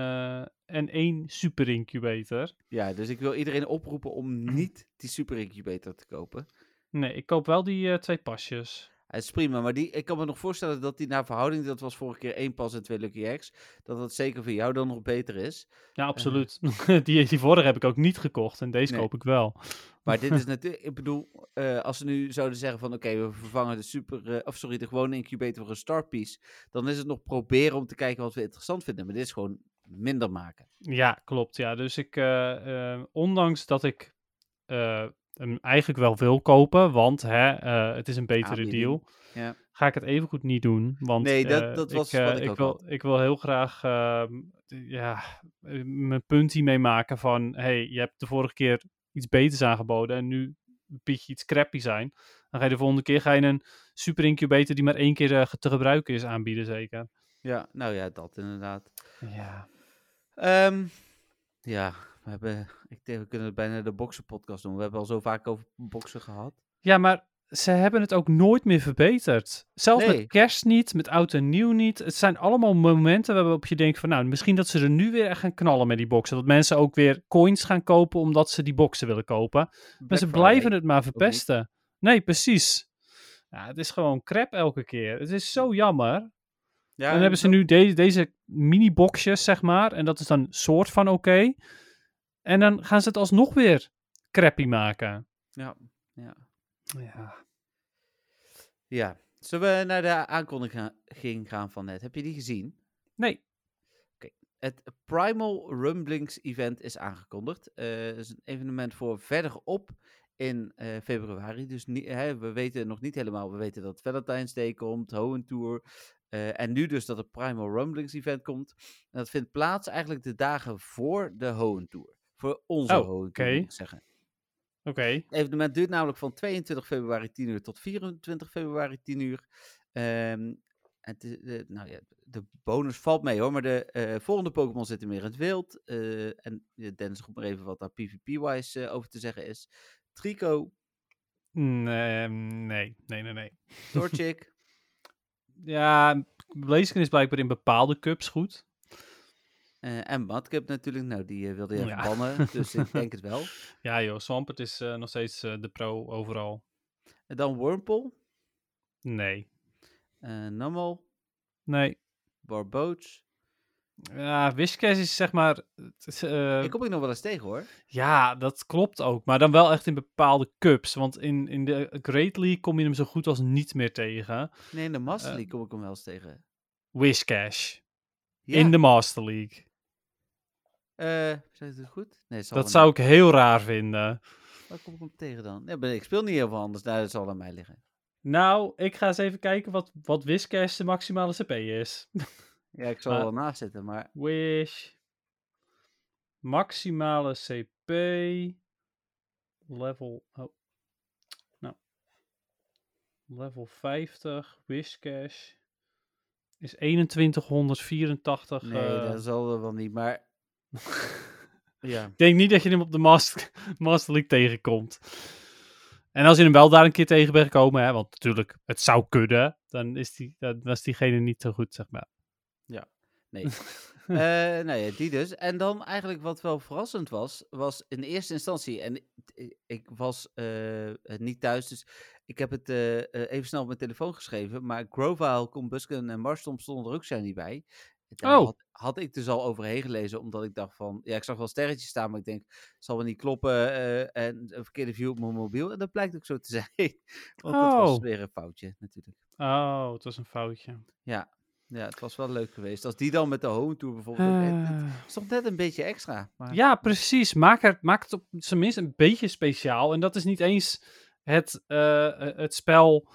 en één super incubator. Ja, dus ik wil iedereen oproepen om niet die super incubator te kopen. Nee, ik koop wel die twee pasjes. Het is prima, maar die, ik kan me nog voorstellen dat die naar verhouding, dat was vorige keer één pas en twee Lucky Eggs, dat dat zeker voor jou dan nog beter is. Ja, absoluut. die, die vorige heb ik ook niet gekocht en deze Nee. koop ik wel. Maar dit is natuurlijk, ik bedoel, eh, als ze nu zouden zeggen van oké, we vervangen de super, eh, of sorry, de gewone incubator voor een star piece, dan is het nog proberen om te kijken wat we interessant vinden. Maar dit is gewoon minder maken. Ja, klopt. Ja, dus ik, eh, eh, ondanks dat ik eh, hem eigenlijk wel wil kopen, want hè, eh, het is een betere deal, Ja. ga ik het even goed niet doen. Want Nee, dat- eh, dat was ik, wat eh, ik ook wil, had. ik wil heel graag ehm, ja, eh, mijn punt hiermee maken van, hey, je hebt de vorige keer iets beters aangeboden en nu bied je iets crappy zijn. Dan ga je de volgende keer ga je een super incubator die maar één keer eh, te gebruiken is aanbieden, zeker. ja, nou ja, dat inderdaad. Ja. Ehm, ja, we hebben, ik denk we kunnen bijna de boksen podcast doen. We hebben al zo vaak over boksen gehad. Ja, maar ze hebben het ook nooit meer verbeterd. Zelfs Nee. met kerst niet, met oud en nieuw niet. Het zijn allemaal momenten waarop je denkt van... nou, misschien dat ze er nu weer echt gaan knallen met die boxen. Dat mensen ook weer coins gaan kopen omdat ze die boxen willen kopen. Maar ze Friday. blijven het maar verpesten. Nee, precies. Ja, het is gewoon crap elke keer. Het is zo jammer. Ja, en dan hebben ze nu de- deze mini-boxjes, zeg maar. En dat is dan soort van oké. En dan gaan ze het alsnog weer crappy maken. Ja, ja. Ja. ja. Zullen we naar de aankondiging gaan van net? Heb je die gezien? Nee. Het Primal Rumblings event is aangekondigd. Eh, Het is een evenement voor verderop in eh, februari. Dus niet, hè, we weten nog niet helemaal. We weten dat Valentine's Day komt, Hoenn Tour. eh, en nu dus dat het Primal Rumblings event komt. En dat vindt plaats eigenlijk de dagen voor de Hoenn Tour. Voor onze Oh, moet ik zeggen. Oké. Het evenement duurt namelijk van 22 februari 10 uur tot 24 februari 10 uur. Ehm, het, de, nou ja, de bonus valt mee hoor, maar de eh, volgende Pokémon zitten meer in het wild. eh, en eh, Dennis, roep maar even wat daar PvP-wise eh, over te zeggen is. Trico, Nee, nee, nee, nee, nee. Torchic, Ja, Blaziken is blijkbaar in bepaalde cups goed. Eh, en Madcap natuurlijk. Nou, die eh, wilde je Ja. bannen, dus ik denk het wel. Ja joh, Swampert is eh, nog steeds de pro overal. En dan Wurmple, Nee. Numel, Nee. Barboots. Ja, Wishcash is zeg maar... eh, Die kom ik nog wel eens tegen hoor. Ja, dat klopt ook. Maar dan wel echt in bepaalde cups. Want in, in de Great League kom je hem zo goed als niet meer tegen. Nee, in de Master League kom ik hem wel eens tegen. Wishcash. Ja. In de Master League. Eh, ik het goed? Nee, het zal Dat zou ik heel raar vinden. Waar kom ik hem tegen dan? Ja, ik speel niet heel veel anders. Nou, dat zal aan mij liggen. Nou, ik ga eens even kijken wat, wat de maximale CP is. Ja, ik zal Maar- wel naast zitten, maar Wish. Maximale CP. Level. Oh. Nou. Level 50. Wishcash. Is 2184. nee, eh, dat zal er wel niet. Maar ja, Ik denk niet dat je hem op de Master, Master League tegenkomt. En als je hem wel daar een keer tegen bent gekomen, hè, want natuurlijk, het zou kunnen, dan is, die, dan was diegene niet zo goed, zeg maar. nee. Eh nou ja, die dus. En dan eigenlijk wat wel verrassend was, was in eerste instantie, en ik, ik was eh, niet thuis, dus ik heb het eh, eh, even snel op mijn telefoon geschreven, maar Grovile, Combusken en Marstom stonden er ook zijn niet bij. Daar Oh. had, had ik dus al overheen gelezen, omdat ik dacht van, ja, ik zag wel sterretjes staan, maar ik denk, zal wel niet kloppen eh, en een verkeerde view op mijn mobiel. En dat blijkt ook zo te zijn, want dat was Oh. weer een foutje natuurlijk. Oh, het was een foutje. Ja, het was wel leuk geweest. Als die dan met de home tour bijvoorbeeld, het Eh, is toch net een beetje extra. Maar... ja, precies. Maak, er, maak het op zijn minst een beetje speciaal. En dat is niet eens het, eh, het spel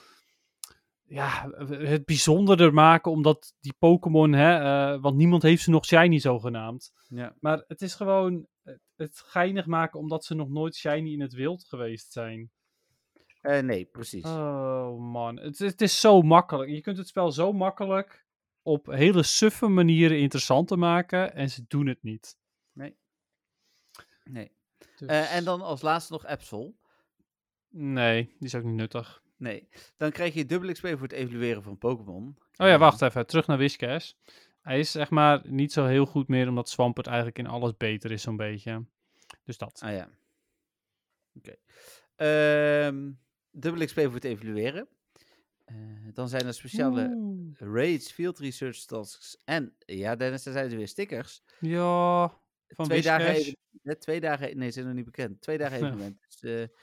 ja, het bijzonderder maken, omdat die Pokémon, hè, eh, want niemand heeft ze nog shiny zogenaamd. Ja. Maar het is gewoon het, geinig maken omdat ze nog nooit shiny in het wild geweest zijn. Eh, nee, precies. Oh man, het, het is zo makkelijk. Je kunt het spel zo makkelijk op hele suffe manieren interessant te maken en ze doen het niet. nee. Dus- Eh, en dan als laatste nog Absol. Nee, die is ook niet nuttig. Nee. Dan krijg je dubbel XP voor het evalueren van Pokémon. Oh ja, wacht even. Terug naar Whiscash. Hij is zeg maar niet zo heel goed meer, omdat Swampert eigenlijk in alles beter is zo'n beetje. Dus dat. Ah ja. Oké. Ehm, dubbel XP voor het evalueren. Eh, dan zijn er speciale Oeh. raids, field research tasks en, ja Dennis, er zijn er weer stickers. Ja, van twee dagen even, twee dagen, nee, ze zijn nog niet bekend. Twee dagen evenement. Dus eh,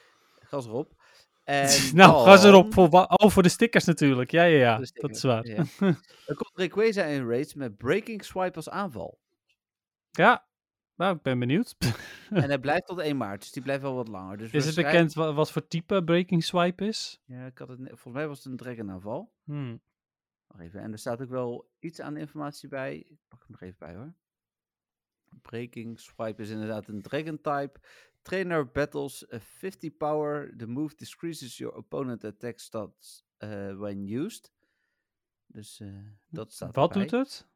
gas erop. En nou, ga ze dan- erop voor, oh, voor de stickers natuurlijk. Ja, ja, ja. Dat is waar. ja. Er komt Rayquaza in raids met Breaking Swipe als aanval. Ja, nou, ik ben benieuwd. en hij blijft tot 1 maart, dus die blijft wel wat langer. Dus Is het bekend wa- wat voor type Breaking Swipe is? Ja, ik had het, volgens mij was het een dragon aanval. Hmm. Wacht even, en er staat ook wel iets aan informatie bij. Ik pak hem nog even bij hoor. Breaking Swipe is inderdaad een dragon type. Trainer battles a 50 power. The move decreases your opponent attack stats eh, when used. Dus eh, dat staat Wat erbij. doet het?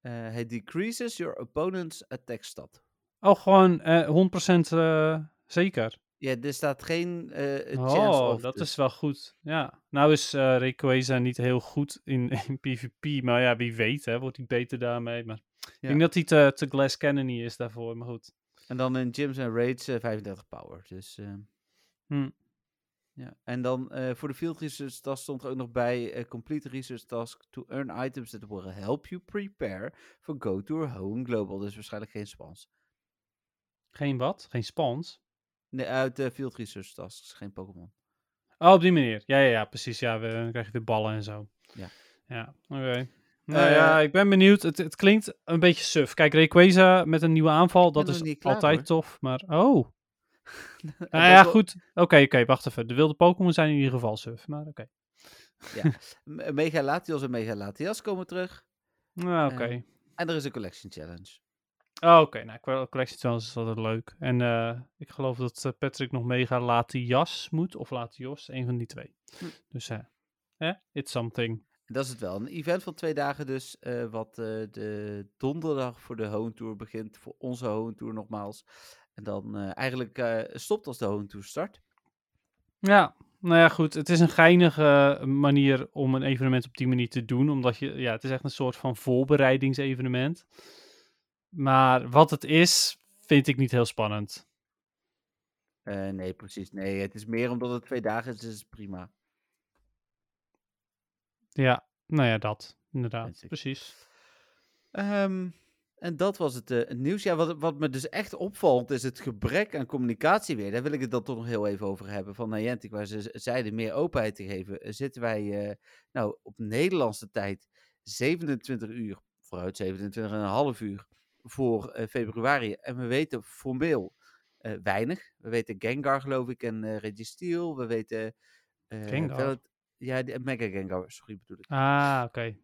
Eh, hij decreases your opponent's attack stat. Oh, gewoon eh 100% eh, zeker. Ja, er staat geen eh, chance Oh, dat dus. is wel goed. Ja. Nou is eh Rayquaza niet heel goed in, in PvP, maar ja, wie weet, hè, wordt hij beter daarmee. Maar ik Ja. denk dat hij te, te Glass Cannon is daarvoor, maar goed. En dan in gyms en raids eh, 35 power. Dus, eh, Hm. ja. En dan eh, voor de field research task stond er ook nog bij eh, complete research task to earn items that will help you prepare for go to home global. Dus waarschijnlijk geen spans. Geen wat? Geen spans? Nee, uit de field research tasks, geen Pokémon. Oh, op die manier. Ja, ja, ja precies. Ja, we, dan krijg je weer ballen en zo. Ja. Ja, oké. Nou Eh, ja, ik ben benieuwd. Het, het klinkt een beetje suf. Kijk, Rayquaza met een nieuwe aanval, dat is klaar, altijd hoor. tof. Maar, oh. Nou ja, goed. Oké, oké, wacht even. De wilde Pokémon zijn in ieder geval suf, maar oké. M- Mega Latios en Mega Latias komen terug. Nou, oké. Eh, En er is een collection challenge. Oh, oké. Nou, Collection Challenge is altijd leuk. En eh, ik geloof dat eh, Patrick nog mega Latias moet, of Latios, een van die twee. Hm. Dus, eh, eh, it's something. Dat is het wel. Een event van twee dagen dus, eh, wat eh, de donderdag voor de Home Tour begint. Voor onze Home Tour nogmaals. En dan eh, eigenlijk stopt als de Home Tour start. Ja, nou ja, goed. Het is een geinige manier om een evenement op die manier te doen. Omdat je, ja, het is echt een soort van voorbereidingsevenement. Maar wat het is, vind ik niet heel spannend. Nee, precies. Nee, het is meer omdat het twee dagen is, is het prima. Ja, nou ja, dat. Inderdaad, precies. Ehm, en dat was het, eh, het nieuws. Ja, wat, wat me dus echt opvalt, is het gebrek aan communicatie weer. Daar wil ik het dan toch nog heel even over hebben. Van Niantic, waar ze zeiden meer openheid te geven. eh, Zitten wij eh, nou, op Nederlandse tijd 27 uur, vooruit 27,5 uur, voor februari. En we weten formeel weinig. We weten Gengar, geloof ik, en Registeel. We weten... Gengar? Ja, die, Mega Gengar, sorry bedoel ik. Ah, oké.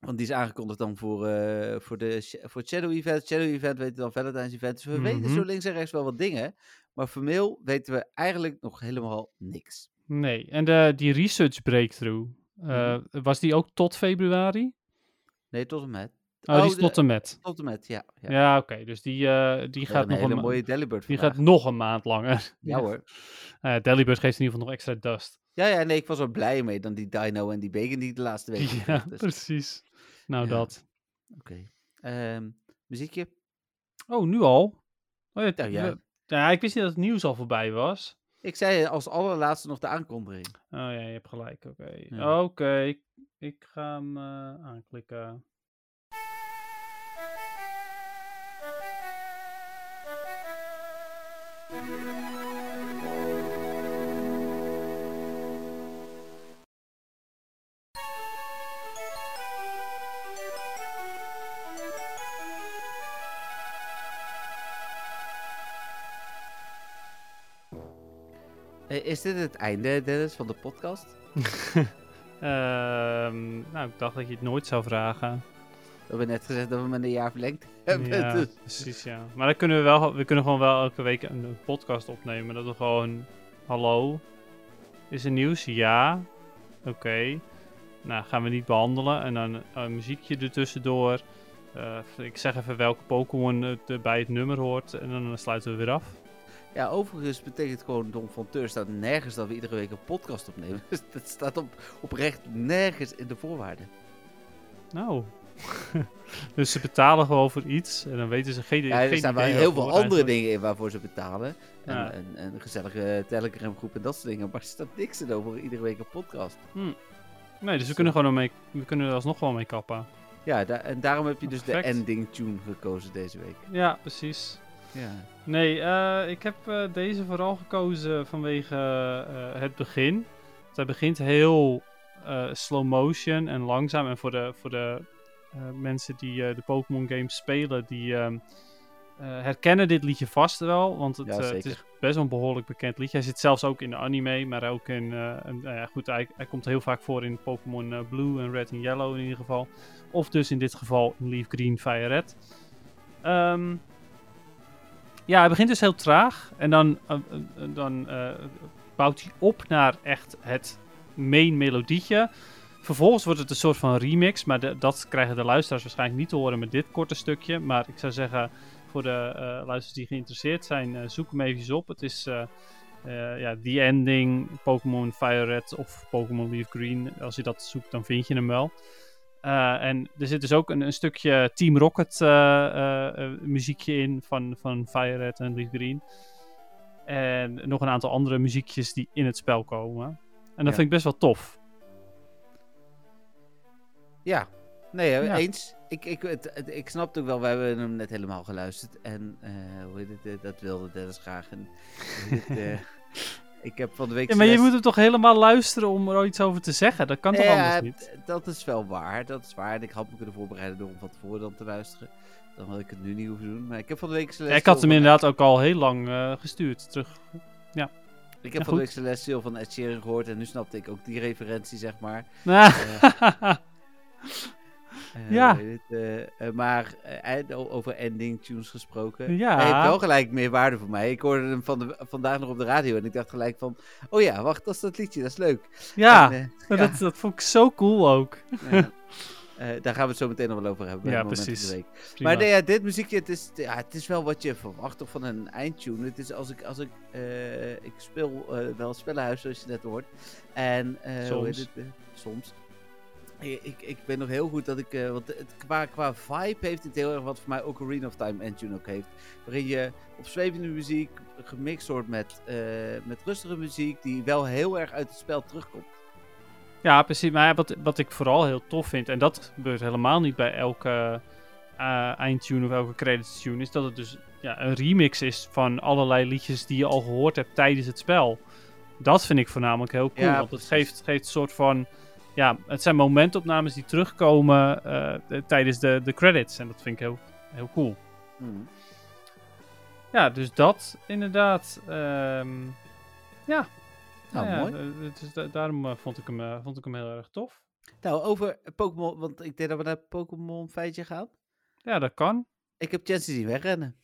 Want die is aangekondigd dan voor, eh, voor, de, voor het Shadow Event. Shadow Event weten we dan Valentine's Event. Dus we weten Mhm. zo links en rechts wel wat dingen. Maar formeel weten we eigenlijk nog helemaal niks. Nee, en de, die research breakthrough, eh, Mhm. was die ook tot februari? Nee, tot en met. Oh, die is de- tot en met. Tot en met, ja. ja. Ja, oké. Dus die, eh, die gaat een nog hele een, mooie Delibird die vandaag. gaat nog een maand langer. Ja hoor. Eh Delibird geeft in ieder geval nog extra dust. Ja, ja, nee, ik was er blij mee dan die Dino en die Bacon die ik de laatste week Ja, dus- precies. Nou, Ja. dat. Oké. Ehm, muziekje? Oh, nu al? Oh, ja, Ja, ja. ja, ik wist niet dat het nieuws al voorbij was. Ik zei als allerlaatste nog de aankondiging. Oh ja, je hebt gelijk. Oké. Ja. Oké, ik, ik ga hem eh, aanklikken. Is dit het einde, Dennis, van de podcast? Ehm, nou, ik dacht dat je het nooit zou vragen. We hebben net gezegd dat we met een jaar verlengd hebben. Ja, dus- precies, ja. Maar dan kunnen we wel, we kunnen gewoon wel elke week een, podcast opnemen. Dat we gewoon, hallo, is er nieuws? Ja. Oké. Nou, gaan we niet behandelen. En dan een muziekje ertussendoor. Eh, ik zeg even welke Pokémon het eh, bij het nummer hoort. En dan sluiten we weer af. Ja, overigens betekent gewoon Don van Teur staat nergens dat we iedere week een podcast opnemen. Dus dat staat op, oprecht nergens in de voorwaarden. Nou. dus ze betalen gewoon voor iets. En dan weten ze geen, Ja, er geen staan wel heel veel andere eigenlijk. dingen in waarvoor ze betalen. En, Ja. en, en een gezellige Telegram groep en dat soort dingen. Maar er staat niks in over iedere week een podcast. Nee, dus we kunnen gewoon mee, we kunnen er alsnog wel mee kappen. Ja, da- en daarom heb je dus Perfect. de ending tune gekozen deze week. Ja, precies. Ja. Nee, eh, ik heb eh, deze vooral gekozen vanwege eh, het begin. Hij begint heel slow motion en langzaam. En voor de, voor de mensen die de Pokémon games spelen, die ehm, eh, herkennen dit liedje vast wel. Want het, Ja, het is best wel een behoorlijk bekend liedje. Hij zit zelfs ook in de anime, maar ook in... een- nou ja, goed, hij, hij komt heel vaak voor in Pokémon Blue en Red en Yellow in ieder geval. Of dus in dit geval in Leaf Green, Fire Red. Ehm, ja, hij begint dus heel traag. En dan, eh, eh, eh, bouwt hij op naar echt het main melodietje. Vervolgens wordt het een soort van remix. Maar dat krijgen de luisteraars waarschijnlijk niet te horen met dit korte stukje. Maar ik zou zeggen, voor de luisteraars die geïnteresseerd zijn, zoek hem even op. Het is ja, The Ending, Pokémon Fire Red of Pokémon Leaf Green. Als je dat zoekt, dan vind je hem wel. Eh, en er zit dus ook een, een stukje Team Rocket eh, eh, muziekje in van, van Fire Red en Leaf Green. En nog een aantal andere muziekjes die in het spel komen. En dat Ja. vind ik best wel tof. Ja, nee, Ja. eens. Ik, ik, het, het- ik snap het ook wel, we hebben hem net helemaal geluisterd. En eh, hoe heet het, dat wilde Dennis graag. En, het, ik heb van de week... Ja, maar je moet hem toch helemaal luisteren om er iets over te zeggen? Dat kan toch Ja, anders niet? Dat is wel waar, dat is waar. En ik had me kunnen voorbereiden door hem van tevoren dan te luisteren. Dan had ik het nu niet hoeven doen. Maar ik heb van de week Ja, Celestial ik had hem inderdaad ook al heel lang eh, gestuurd terug. Ik heb Ja, van de week Celestial van Ed Sheeran gehoord. En nu snapte ik ook die referentie, zeg maar. Eh, Ja. eh, maar eh, eh, o- over ending tunes gesproken. Ja. Hij heeft wel gelijk meer waarde voor mij. Ik hoorde hem van de, vandaag nog op de radio. En ik dacht gelijk van... Oh ja, wacht, dat is dat liedje. Dat is leuk. ja, En, maar ja. Dat, dat vond ik zo cool ook. ja. Daar gaan we het zo meteen nog wel over hebben. Ja, precies. week. Maar nee, ja, dit muziekje, het is, ja, het is wel wat je verwacht toch van een eindtune. Het is als ik, als ik, ik speel wel spellenhuis, zoals je net hoort. En, Soms. het? soms. Ik, ik, weet nog heel goed dat ik, eh, want het, qua, qua vibe heeft het heel erg wat voor mij ook Arena of Time Endtune ook heeft. Waarin je op zwevende muziek gemixt wordt met, eh, met rustige muziek die wel heel erg uit het spel terugkomt. Ja, precies. Maar wat, wat ik vooral heel tof vind, en dat gebeurt helemaal niet bij elke eh, eindtune of elke credits tune, is dat het dus ja, een remix is van allerlei liedjes die je al gehoord hebt tijdens het spel. Dat vind ik voornamelijk heel cool, Ja, want het geeft, geeft een soort van... Ja, het zijn momentopnames die terugkomen eh, tijdens de, de credits. En dat vind ik heel, heel cool. Hmm. Ja, dus dat inderdaad. ehm, ja. Nou, ja, mooi. eh, dus da- daarom eh, vond, ik hem, vond ik hem heel erg tof. Nou, over Pokémon, want ik denk dat we naar Pokémon feitje gaan. Ja, dat kan. Ik heb Chansey zien wegrennen.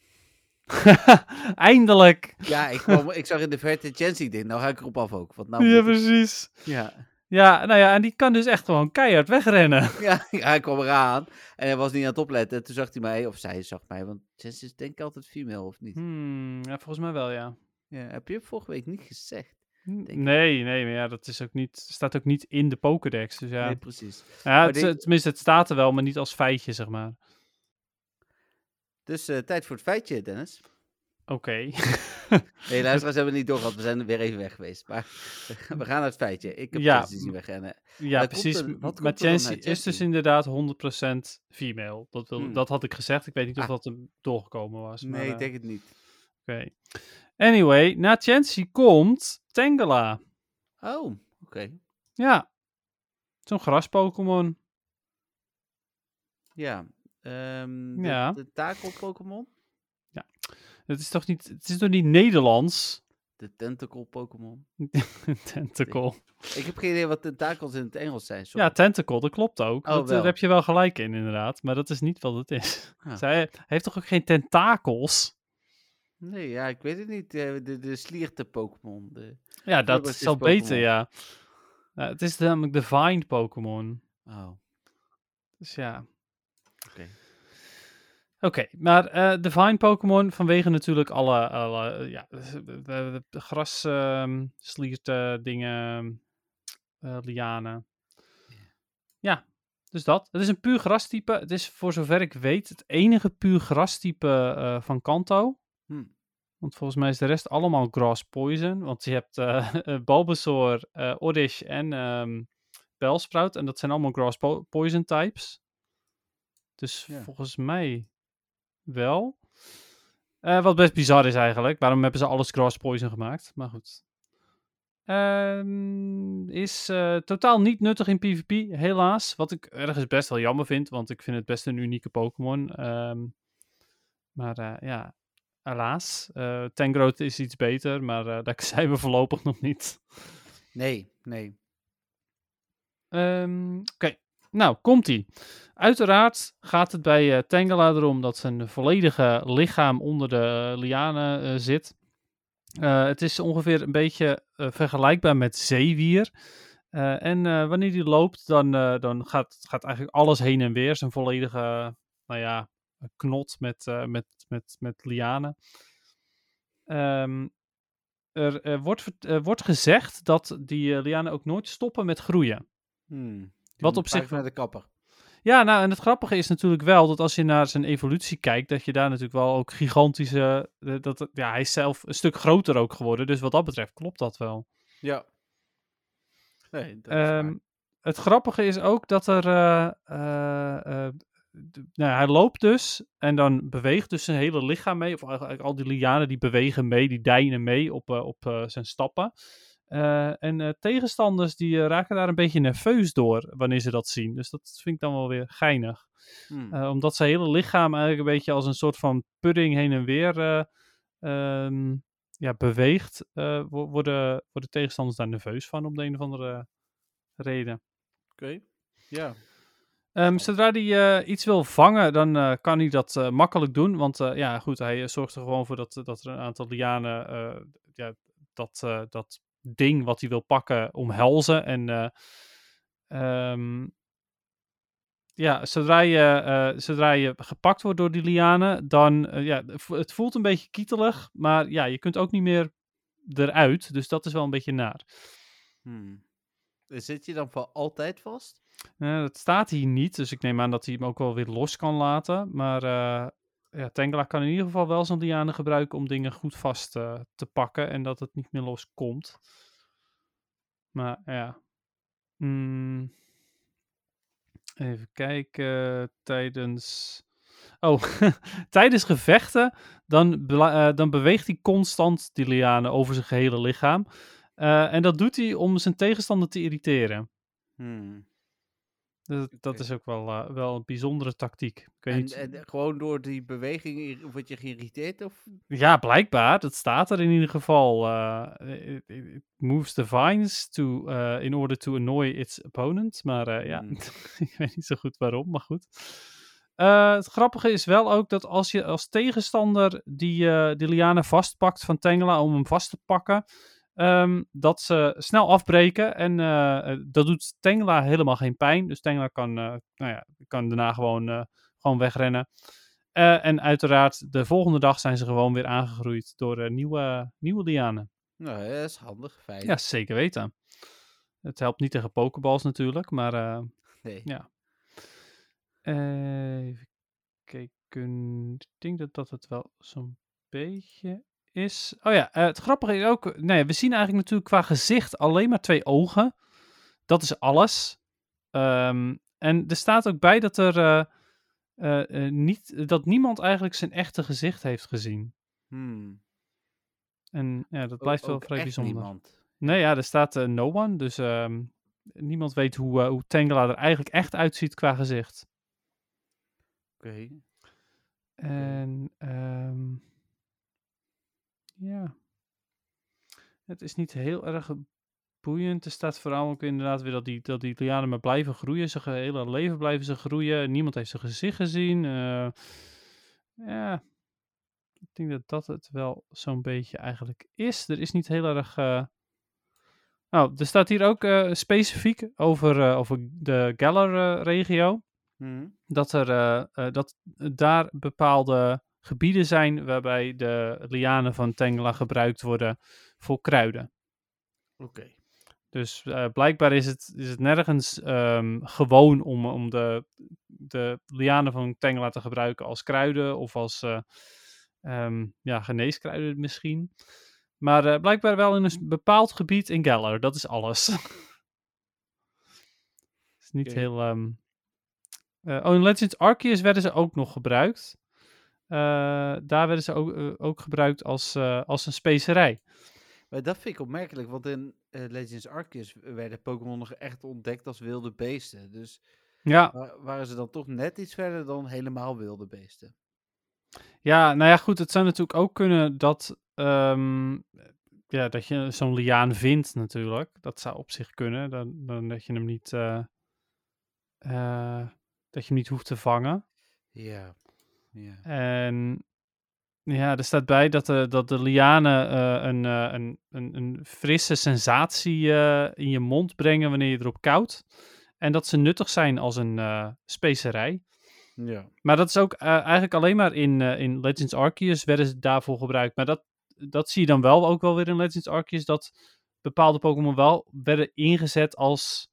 Eindelijk! Ja, ik, kwam, ik zag in de verte Chansey, ik denk, nou ga ik erop af ook. Want nou Ja, precies. ja. Ja, nou ja, en die kan dus echt gewoon keihard wegrennen. Ja, ja, hij kwam eraan en hij was niet aan het opletten. Toen zag hij mij, of zij zag mij, want Chansey is denk ik altijd female, of niet? Hmm, ja, volgens mij wel, ja. Ja, heb je vorige week niet gezegd? ik. Nee, nee, maar ja, dat is ook niet, staat ook niet in de Pokédex. Dus ja, Nee, precies. ja het, tenminste, het staat er wel, maar niet als feitje, zeg maar. Dus eh, tijd voor het feitje, Dennis. Oké. Nee, luisteraars hebben niet doorgehad. We zijn weer even weg geweest. Maar we gaan naar het feitje. Ik heb Ja. Chansey zien wegrennen. ja, komt precies. maar uit is dus inderdaad 100% female. Dat, wil, Hmm. dat had ik gezegd. Ik weet niet of Ah. dat hem doorgekomen was. maar, Nee, eh, ik denk het niet. Oké. Anyway, na Chansey komt Tangela. Oh, oké. Ja. Zo'n gras-Pokémon. Ja. Ja. De, de takel-Pokémon? Het is toch niet, het is toch niet Nederlands? De tentacle-Pokémon? Tentacle. Ik heb geen idee wat tentakels in het Engels zijn. sorry. Ja, tentacle, dat klopt ook. Oh, dat, wel. Daar heb je wel gelijk in, inderdaad. Maar dat is niet wat het is. Ah. Zij heeft toch ook geen tentakels? Nee, ja, ik weet het niet. Eh, De, de slierte-Pokémon. De... Ja, dat is al beter, Pokémon. ja. Ja, Het is namelijk de Vine Pokémon. Oh, Dus ja. Oké. Maar eh, de Vine Pokémon vanwege natuurlijk alle, alle eh, ja, de, de, de gras, slierte, dingen, eh, lianen. Ja, dus dat. Het is een puur grastype. Het is voor zover ik weet het enige puur grastype van Kanto. Hm. Want volgens mij is de rest allemaal grass poison. Want je hebt Bulbasaur, Oddish en ehm Bellsprout. En dat zijn allemaal grass po- poison types. Dus Ja. volgens mij wel. Eh, wat best bizar is eigenlijk. Waarom hebben ze alles grass poison gemaakt? Maar goed. Ehm, is eh, totaal niet nuttig in PvP, helaas. Wat ik ergens best wel jammer vind, want ik vind het best een unieke Pokémon. Ehm, maar eh, ja, helaas. Eh Tangrowth is iets beter, maar daar zijn we voorlopig nog niet. Nee, nee. Ehm, Oké, nou, komt-ie. Uiteraard gaat het bij eh, Tangela erom dat zijn volledige lichaam onder de lianen eh, zit. Eh, het is ongeveer een beetje eh, vergelijkbaar met zeewier. Eh, en eh, wanneer die loopt, dan, eh, dan gaat, gaat eigenlijk alles heen en weer. Zijn volledige, nou ja, knot met, eh, met, met, met lianen. Ehm, er eh, wordt, eh, wordt gezegd dat die eh, lianen ook nooit stoppen met groeien. Hm. Wat op zich naar de kapper. Ja, nou, en het grappige is natuurlijk wel dat als je naar zijn evolutie kijkt, dat je daar natuurlijk wel ook gigantische. eh, Dat, ja, hij is zelf een stuk groter ook geworden. Dus wat dat betreft klopt dat wel. Ja. Nee, dat is Ehm, het grappige is ook dat er. eh, eh, nou, hij loopt dus en dan beweegt dus zijn hele lichaam mee. Of eigenlijk al die lianen die bewegen mee, die deinen mee op, op zijn stappen. Eh, en eh, tegenstanders die eh, raken daar een beetje nerveus door wanneer ze dat zien. Dus dat vind ik dan wel weer geinig. Hm. Eh, omdat zijn hele lichaam eigenlijk een beetje als een soort van pudding heen en weer eh, ehm, ja, beweegt, wo- worden, worden tegenstanders daar nerveus van op de een of andere reden. Oké. Ja. Ehm, zodra hij iets wil vangen, dan kan hij dat makkelijk doen. Want ja, goed, hij zorgt er gewoon voor dat, dat er een aantal lianen ja, dat, dat ding wat hij wil pakken omhelzen. En eh, ehm, ja, zodra je, eh, zodra je gepakt wordt door die lianen, dan eh, ja, het voelt een beetje kietelig. Maar ja, je kunt ook niet meer eruit. Dus dat is wel een beetje naar. Hm. Zit je dan voor altijd vast? Eh, dat staat hier niet, dus ik neem aan dat hij hem ook wel weer los kan laten. Maar ja, kan in ieder geval wel zijn lianen gebruiken om dingen goed vast eh, te pakken en dat het niet meer loskomt. Maar ja. Mm. Even kijken. Tijdens. Oh, tijdens gevechten. Dan, eh, dan beweegt hij constant die lianen over zijn gehele lichaam. Eh, en dat doet hij om zijn tegenstander te irriteren. Hm. Dat, is ook wel, eh, wel een bijzondere tactiek. Ik weet En, niet, en gewoon door die beweging word je geïrriteerd? Of? Ja, blijkbaar. Dat staat er in ieder geval. eh, it, moves the vines to, eh, in order to annoy its opponent. Maar eh, ja, Hmm. ik weet niet zo goed waarom, maar goed. Eh, het grappige is wel ook dat als je als tegenstander die, eh die lianen vastpakt van Tengela om hem vast te pakken, ehm, dat ze snel afbreken. En eh, eh, dat doet Tengela helemaal geen pijn. Dus Tengela kan, eh, nou ja, kan daarna gewoon, gewoon wegrennen. En uiteraard, de volgende dag zijn ze gewoon weer aangegroeid door nieuwe, nieuwe lianen. Nou, dat is handig, fijn. Ja, zeker weten. Het helpt niet tegen pokeballs natuurlijk, maar Nee. ja. Even kijken. Ik denk dat dat het wel zo'n beetje is. Oh ja, eh, het grappige is ook... Nee, we zien eigenlijk natuurlijk qua gezicht alleen maar twee ogen. Dat is alles. Ehm, en er staat ook bij dat er... eh, eh, niet, dat niemand eigenlijk zijn echte gezicht heeft gezien. Hmm. En ja, dat Ook- blijft wel ook vrij bijzonder. niemand. Nee, ja, er staat no one. Dus ehm, niemand weet hoe, hoe Tangela er eigenlijk echt uitziet qua gezicht. Oké. En ehm, ja, het is niet heel erg boeiend. Er staat vooral ook inderdaad weer dat die, dat die lianen maar blijven groeien. Zijn hele leven blijven ze groeien. Niemand heeft zijn gezicht gezien. Eh, ja, ik denk dat dat het wel zo'n beetje eigenlijk is. Er is niet heel erg... eh, Nou, er staat hier ook eh, specifiek over, over de Galar-regio Hmm. dat er dat daar bepaalde gebieden zijn waarbij de lianen van Tengela gebruikt worden voor kruiden. Oké. Dus eh, blijkbaar is het, is het nergens ehm, gewoon om, om de, de lianen van Tengela te gebruiken als kruiden of als eh, ehm, ja, geneeskruiden misschien. Maar eh, blijkbaar wel in een bepaald gebied in Galar. Dat is alles. is niet heel... ehm, eh, oh, in Legends Arceus werden ze ook nog gebruikt. Eh, daar werden ze ook, eh, ook gebruikt als, eh, als een specerij. Maar dat vind ik opmerkelijk, want in Legends Arceus werden Pokémon nog echt ontdekt als wilde beesten. Dus Ja, wa- waren ze dan toch net iets verder dan helemaal wilde beesten? ja, nou ja, goed. Het zou natuurlijk ook kunnen dat, ehm, ja, dat je zo'n liaan vindt natuurlijk. Dat zou op zich kunnen. Dan, dan dat je hem niet, dat je hem niet hoeft te vangen. Ja. En ja, er staat bij dat de, dat de lianen eh, een, eh, een, een, een frisse sensatie eh, in je mond brengen wanneer je erop koudt. En dat ze nuttig zijn als een specerij. Ja. Maar dat is ook eigenlijk alleen maar in, in Legends Arceus werden ze daarvoor gebruikt. Maar dat, dat zie je dan wel ook wel weer in Legends Arceus, dat bepaalde Pokémon wel werden ingezet als,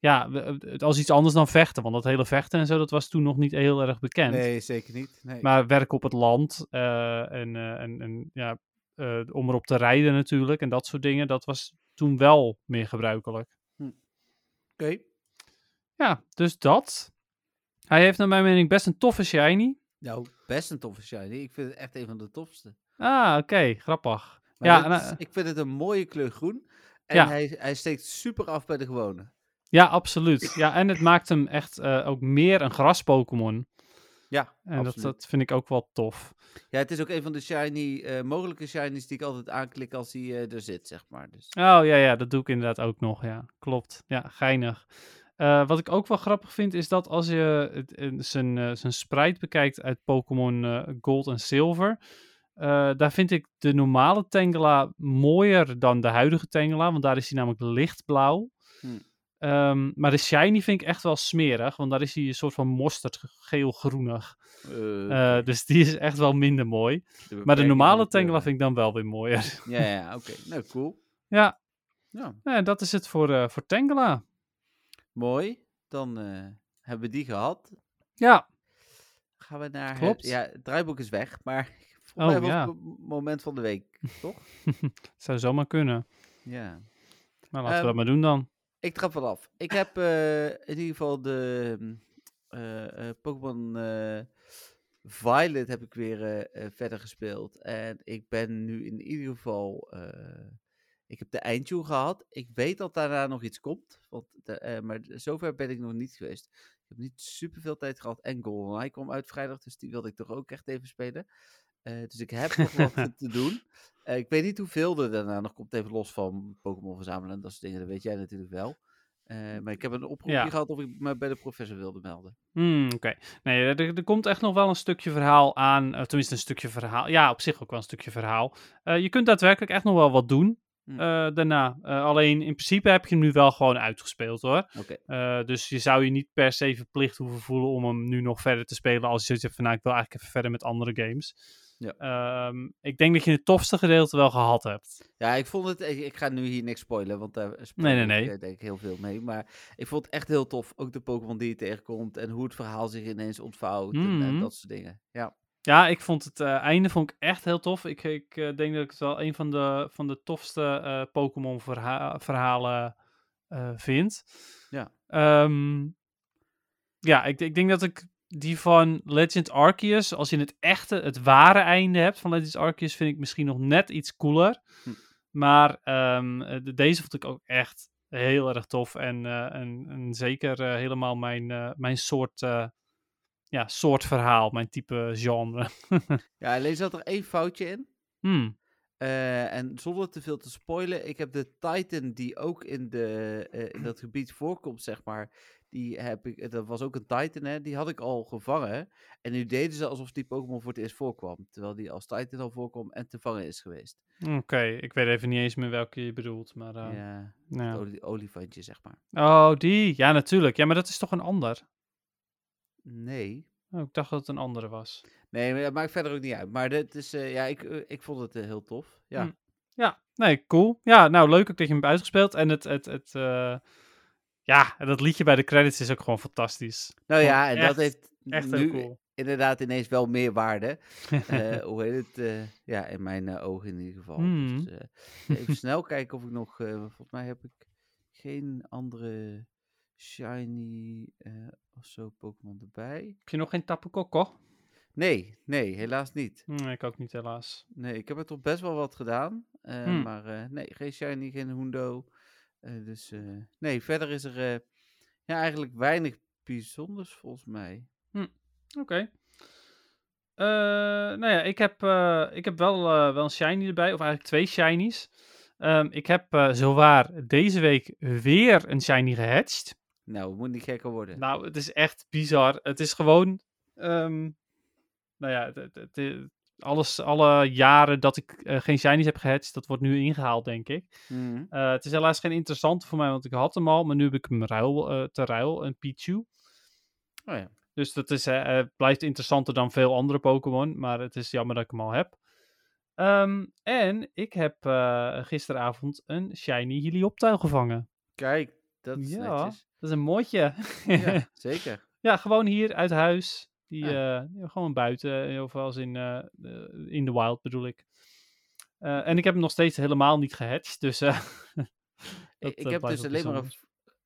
ja, we- als iets anders dan vechten. Want dat hele vechten en zo, dat was toen nog niet heel erg bekend. Nee, zeker niet. Nee. Maar werk op het land eh, en, eh, en, en ja, eh, om erop te rijden natuurlijk en dat soort dingen, dat was toen wel meer gebruikelijk. Oké. Ja, dus dat. Hij heeft naar mijn mening best een toffe shiny. Nou, best een toffe shiny. Ik vind het echt een van de tofste. Ah, oké, grappig. Maar Ja, dit en, is- eh, ik vind het een mooie kleur groen. En Ja. hij, hij steekt super af bij de gewone. Ja, absoluut. Ja, en het maakt hem echt eh, ook meer een gras-Pokémon. Ja, En dat, dat vind ik ook wel tof. Ja, het is ook een van de shiny, eh, mogelijke shinies die ik altijd aanklik als hij eh, er zit, zeg maar. Dus, Oh ja, ja, dat doe ik inderdaad ook nog. Ja, klopt. Ja, geinig. Wat ik ook wel grappig vind, is dat als je zijn, zijn sprite bekijkt uit Pokémon Gold en Silver, daar vind ik de normale Tangela mooier dan de huidige Tangela, want daar is hij namelijk lichtblauw. Hmm. Ehm, maar de shiny vind ik echt wel smerig, want daar is hij een soort van mosterd geel-groenig. eh, Eh, dus die is echt wel minder mooi. Maar de normale de Tangela vind ik dan wel weer mooier. Ja, ja, oké. Nou, cool. ja, Ja, ja, dat is het voor, eh voor Tangela. mooi. Dan eh, hebben we die gehad. Ja, Gaan we naar Klopt. het... Ja, het draaiboek is weg, maar Oh, ja. het mo- moment van de week, toch? zou zomaar kunnen. Ja. Maar laten we Ehm, dat maar doen dan. Ik trap wel af. Ik heb eh, in ieder geval de mm, eh, eh, Pokémon Violet heb ik weer verder gespeeld. En ik ben nu in ieder geval... Ik heb de eindtune gehad. Ik weet dat daarna nog iets komt. Want de, maar zover ben ik nog niet geweest. Ik heb niet super veel tijd gehad. En GoldenEye kwam uit vrijdag. Dus die wilde ik toch ook echt even spelen. Dus ik heb nog wat te doen. Eh, ik weet niet hoeveel er daarna nog komt. Even los van Pokémon verzamelen en dat soort dingen. Dat weet jij natuurlijk wel. Eh, maar ik heb een oproepje Ja. gehad of ik me bij de professor wilde melden. Hmm, Oké. Nee, er, er komt echt nog wel een stukje verhaal aan. eh, tenminste, een stukje verhaal. Ja, op zich ook wel een stukje verhaal. Je kunt daadwerkelijk echt nog wel wat doen. Hm. daarna. Alleen in principe heb je hem nu wel gewoon uitgespeeld hoor. Eh, dus je zou je niet per se verplicht hoeven voelen om hem nu nog verder te spelen. Als je zoiets hebt van nou, ik wil eigenlijk even verder met andere games. Ja. Ehm, ik denk dat je het tofste gedeelte wel gehad hebt. Ja, ik vond het. Ik, ik ga nu hier niks spoilen, want daar spoil Nee, nee, ik nee. eh, denk ik heel veel mee. Maar ik vond het echt heel tof. Ook de Pokémon die je tegenkomt en hoe het verhaal zich ineens ontvouwt en, en Mhm. dat soort dingen. Ja. Ja, ik vond het eh, einde vond ik echt heel tof. Ik, ik eh, denk dat ik het wel een van de, van de tofste Pokémon verha- verhalen vind. Ja. Ehm, ja, ik, ik denk dat ik die van Legend Arceus, als je het echte, het ware einde hebt van Legend Arceus, vind ik misschien nog net iets cooler. Hm. Maar ehm, eh, de- deze vond ik ook echt heel erg tof. En, eh, en, en zeker eh, helemaal mijn, mijn soort, ja, soort verhaal, mijn type genre. ja, alleen zat er één foutje in. Hmm. En zonder te veel te spoilen, ik heb de Titan die ook in, de, in dat gebied voorkomt, zeg maar. Die heb ik, dat was ook een Titan, hè? Die had ik al gevangen. En nu deden ze alsof die Pokémon voor het eerst voorkwam. Terwijl die als Titan al voorkwam en te vangen is geweest. Oké, ik weet even niet eens meer welke je bedoelt. Maar, eh, ja, nou ja. olifantje, zeg maar. Oh, die. Ja, natuurlijk. Ja, maar dat is toch een ander? Nee. Oh, ik dacht dat het een andere was. Nee, maar dat maakt verder ook niet uit. Maar dit is, eh, ja, ik, eh, ik vond het heel tof. Ja. Hm. Ja, nee, cool. Ja, nou, leuk ook dat je hem hebt uitgespeeld. En het, het, het ja, en dat liedje bij de credits is ook gewoon fantastisch. Nou ja, en echt- dat heeft Echt nu cool. inderdaad ineens wel meer waarde. Eh, hoe heet het? eh, ja, in mijn eh, ogen in ieder geval. Dus, eh, even snel kijken of ik nog... volgens mij heb ik geen andere shiny of zo Pokémon erbij. heb je nog geen Tapu Koko? Nee, nee, helaas niet. Nee, ik ook niet, helaas. Nee, ik heb er toch best wel wat gedaan. Hmm. Maar nee, geen shiny, geen hundo. Eh, dus eh, nee, verder is er eh, ja, eigenlijk weinig bijzonders volgens mij. Oké. Eh, nou ja, ik heb, ik heb wel, wel een shiny erbij, of eigenlijk twee shinies. Ehm, ik heb zowaar deze week weer een shiny gehatcht. Nou, het moet niet gekker worden. Nou, het is echt bizar. Het is gewoon. ehm, nou ja, het, het, het- het- alles, alle jaren dat ik eh, geen shinies heb gehatcht, dat wordt nu ingehaald, denk ik. Mhm. Eh, het is helaas geen interessante voor mij, want ik had hem al, maar nu heb ik hem ruil, eh, te ruil, een Pichu. Oh ja. Dus dat is, blijft interessanter dan veel andere Pokémon, maar het is jammer dat ik hem al heb. Ehm, en ik heb gisteravond een shiny Helioptile gevangen. Kijk, dat is Ja. netjes. Dat is een mooitje. Ja, zeker. Ja, gewoon hier uit huis. Die, Ah. eh, ja, gewoon buiten, eh, of als in, eh, in de wild bedoel ik. En ik heb hem nog steeds helemaal niet gehatcht, dus... dat, ik heb dus alleen maar een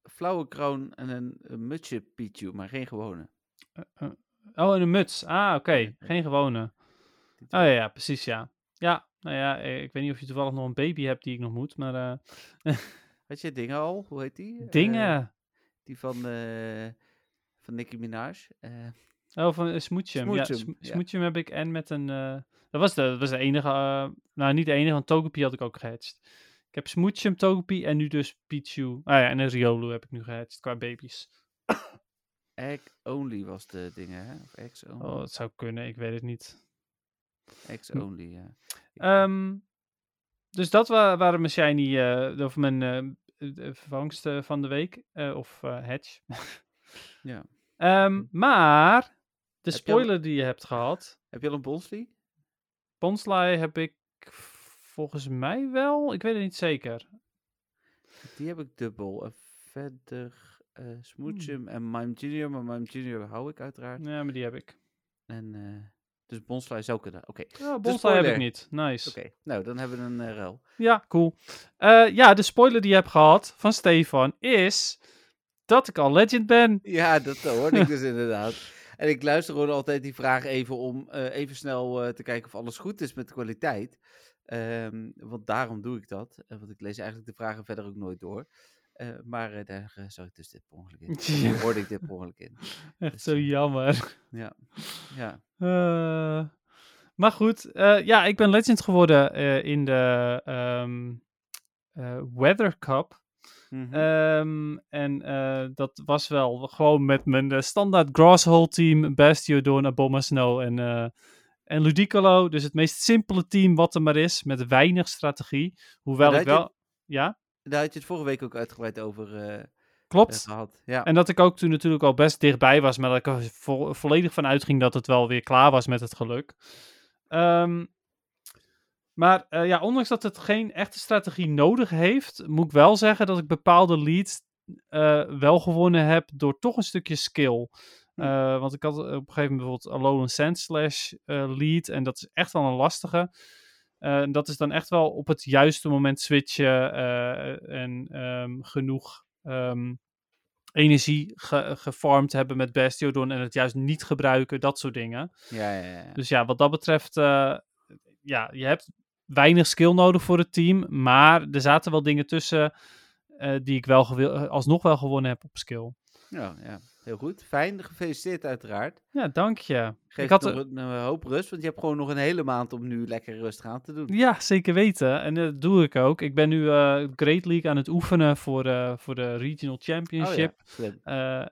flauwe kroon en een, een mutsje Pichu, maar geen gewone. Oh, en een muts. Ah, oké. Geen gewone. Oh ja, ja, precies, ja. Ja, nou ja, ik weet niet of je toevallig nog een baby hebt die ik nog moet, maar... eh, Had je dingen al? Hoe heet die? Dingen! die van, eh van Nicki Minaj. Eh, Oh, van uh, Smoochum. Ja, Smoochum, Sm- ja. Smoochum heb ik en met een... eh, dat, was de, dat was de enige... eh, nou, niet de enige, want Togepi had ik ook gehatcht. Ik heb Smoochum, Togepi en nu dus Pichu. Ah ja, en een Riolu heb ik nu gehatcht qua baby's. egg Only was de dingen, hè? Of Eggs Only? Oh, dat zou kunnen, ik weet het niet. Eggs hm. Only, ja. Ehm, dus dat wa- waren mijn shiny, eh, of mijn eh, eh, vervangsten van de week. eh, of eh hatch. ja. Ehm, maar, de Heb je al- spoiler die je hebt gehad, Heb je al een Bonsly? Bonsly heb ik volgens mij wel, ik weet het niet zeker. Die heb ik dubbel. En verder Hmm. Smoochum en Mime Junior. Maar Mime Junior hou ik uiteraard. Ja, maar die heb ik. En, eh, dus Bonsly zou kunnen. Oké, Ja, Bonsly heb ik niet. Nice. oké. Nou, dan hebben we een eh, ruil. Ja, cool. Ja, de spoiler die je hebt gehad van Stefan is dat ik al legend ben. Ja, dat hoorde ik dus inderdaad. En ik luister gewoon altijd die vraag even om eh, even snel eh, te kijken of alles goed is met de kwaliteit. Ehm, want daarom doe ik dat. Eh, want ik lees eigenlijk de vragen verder ook nooit door. Maar daar zag ik dus dit per ongeluk in. Ja. hoorde ik dit per ongeluk in. Echt Dus, zo jammer. Ja, ja. Maar goed, ja, ik ben legend geworden in de ehm, eh, Weather Cup. Mhm. Ehm, en eh, dat was wel gewoon met mijn eh, standaard Grasshole team, Bastiodon, Aboma Snow en, eh en Ludicolo. Dus het meest simpele team wat er maar is, met weinig strategie. Hoewel ik wel... Ja, Daar had je het vorige week ook uitgebreid over klopt. gehad. Ja. En dat ik ook toen natuurlijk al best dichtbij was, maar dat ik er vo- volledig van uitging dat het wel weer klaar was met het geluk. Ehm, maar eh, ja, ondanks dat het geen echte strategie nodig heeft, moet ik wel zeggen dat ik bepaalde leads eh, wel gewonnen heb door toch een stukje skill. Hm. Eh, want ik had op een gegeven moment bijvoorbeeld Alolan Sand Slash lead en dat is echt wel een lastige. Dat is dan echt wel op het juiste moment switchen en ehm, genoeg ehm, energie ge gefarmd hebben met Bastiodon en het juist niet gebruiken, dat soort dingen. Ja, ja, ja. Dus ja, wat dat betreft, ja, je hebt weinig skill nodig voor het team, maar er zaten wel dingen tussen eh, die ik wel eh, alsnog wel gewonnen heb op skill. Ja, ja, heel goed. Fijn, gefeliciteerd uiteraard. Ja, dank je. Geef ik had een, een hoop rust, want je hebt gewoon nog een hele maand om nu lekker rustig aan te doen. Ja, zeker weten. En dat doe ik ook. Ik ben nu eh, Great League aan het oefenen voor, eh, voor de Regional Oh Championship. ja.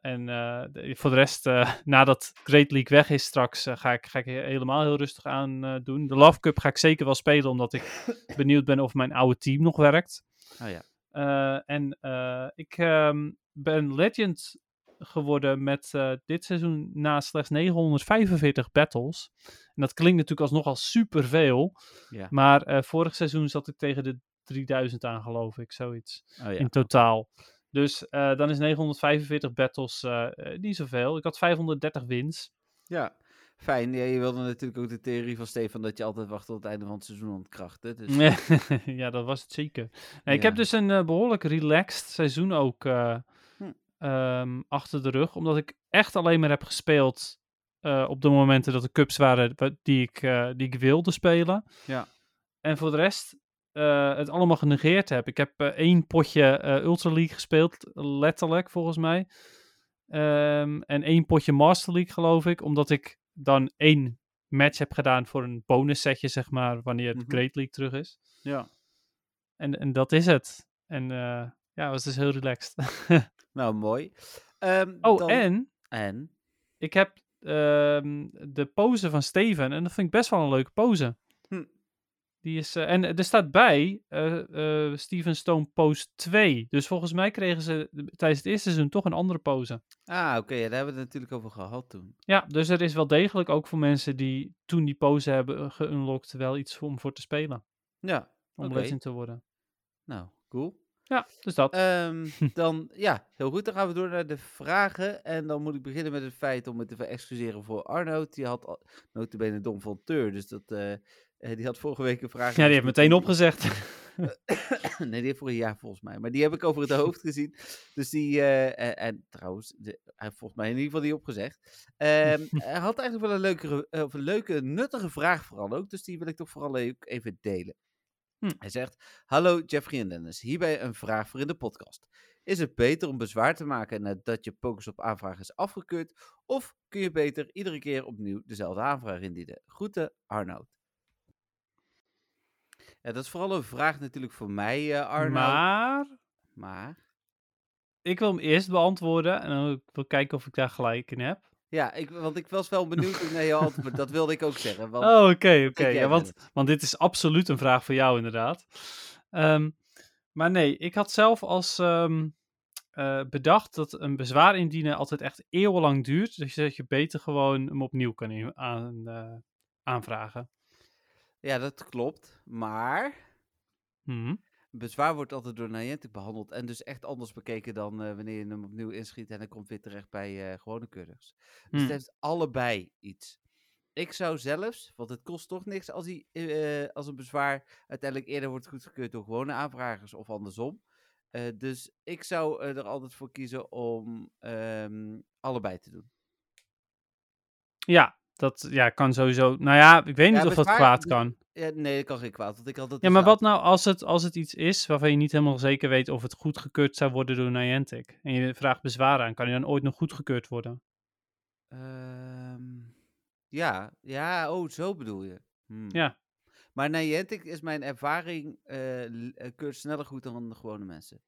Eh, en eh, de- voor de rest, eh, nadat Great League weg is straks, eh, ga, ik, ga ik he- helemaal heel rustig aan eh, doen. De Love Cup ga ik zeker wel spelen, omdat ik benieuwd ben of mijn oude team nog werkt. Oh ja. Eh, en eh, ik ehm, ben Legend geworden met eh, dit seizoen na slechts 945 battles. En dat klinkt natuurlijk alsnog al superveel. Ja. Maar eh, vorig seizoen zat ik tegen de 3000 aan, geloof ik, zoiets Oh ja. in totaal. Dus eh, dan is 945 battles niet zoveel. Ik had 530 wins. ja. Fijn. Ja, je wilde natuurlijk ook de theorie van Stefan dat je altijd wacht tot het einde van het seizoen ontkrachten. Dus ja, dat was het zeker. Nee, Ik heb dus een eh, behoorlijk relaxed seizoen ook eh, Hm. ehm, achter de rug. Omdat ik echt alleen maar heb gespeeld eh, op de momenten dat er cups waren wa- die ik, eh, die ik wilde spelen. Ja. En voor de rest eh, het allemaal genegeerd heb. Ik heb één potje Ultra League gespeeld, letterlijk volgens mij. Ehm, en één potje Master League geloof ik. Omdat ik dan één match heb gedaan voor een bonus setje, zeg maar, wanneer het Mhm. Great League terug is. ja. En, en dat is het. En ja, het was dus heel relaxed. Nou, mooi. Ehm, oh, dan- en En? ik heb ehm, de pose van Steven. En dat vind ik best wel een leuke pose. Hm. Die is, eh, en er staat bij eh, eh, Steven Stone pose 2. Dus volgens mij kregen ze tijdens het eerste seizoen toch een andere pose. Ah, oké. ja, daar hebben we het natuurlijk over gehad toen. Ja, dus er is wel degelijk ook voor mensen die toen die pose hebben geunlocked wel iets om voor te spelen. Ja. Om Oké. legend te worden. Nou, cool. Ja, dus dat. Ehm, dan, ja, heel goed. Dan gaan we door naar de vragen. En dan moet ik beginnen met het feit om me te excuseren voor Arnoud. Die had notabene Dom van Teur. Dus dat, eh, eh, die had vorige week een vraag. ja, die heeft meteen opgezegd. nee, die heeft voor een jaar volgens mij. Maar die heb ik over het hoofd gezien. Dus die, eh, en, en trouwens, de- hij heeft volgens mij in ieder geval die opgezegd. Ehm, hij had eigenlijk wel een leuke, of een leuke, nuttige vraag vooral ook. Dus die wil ik toch vooral even delen. Hm. Hij zegt, hallo Jeffrey en Dennis. Hierbij een vraag voor in de podcast. Is het beter om bezwaar te maken nadat je Pokers op aanvraag is afgekeurd? Of kun je beter iedere keer opnieuw dezelfde aanvraag indienen? Groeten, Arnoud. Ja, dat is vooral een vraag natuurlijk voor mij, eh Arnoud. maar Maar, ik wil hem eerst beantwoorden. En dan wil ik kijken of ik daar gelijk in heb. Ja, ik, want ik was wel benieuwd naar jouw antwoord. Dat wilde ik ook zeggen. Want, Oh, oké, oké. Ja, want, want dit is absoluut een vraag voor jou, inderdaad. Ehm, maar nee, ik had zelf als ehm, eh, bedacht dat een bezwaar indienen altijd echt eeuwenlang duurt. Dus dat je beter gewoon hem opnieuw kan aan, eh, aanvragen. Ja, dat klopt. Maar Mhm. Bezwaar wordt altijd door Niantic behandeld. En dus echt anders bekeken dan eh, wanneer je hem opnieuw inschiet. En hij komt weer terecht bij eh, gewone keurders. Dus Hm. het heeft allebei iets. Ik zou zelfs, want het kost toch niks als, hij, eh, als een bezwaar uiteindelijk eerder wordt goedgekeurd door gewone aanvragers of andersom. Dus ik zou er altijd voor kiezen om ehm, allebei te doen. Ja, dat ja, kan sowieso. Nou ja, ik weet niet Ja, of dat kwaad kan. Ja, nee, dat kan geen kwaad. Want ik had Ja, maar wat nou als het, als het iets is waarvan je niet helemaal zeker weet of het goedgekeurd zou worden door Niantic? En je vraagt bezwaar aan, kan die dan ooit nog goedgekeurd worden? Ehm, ja, ja, oh, zo bedoel je. Hmm. Ja. Maar Niantic is mijn ervaring eh, keurt sneller goed dan de gewone mensen.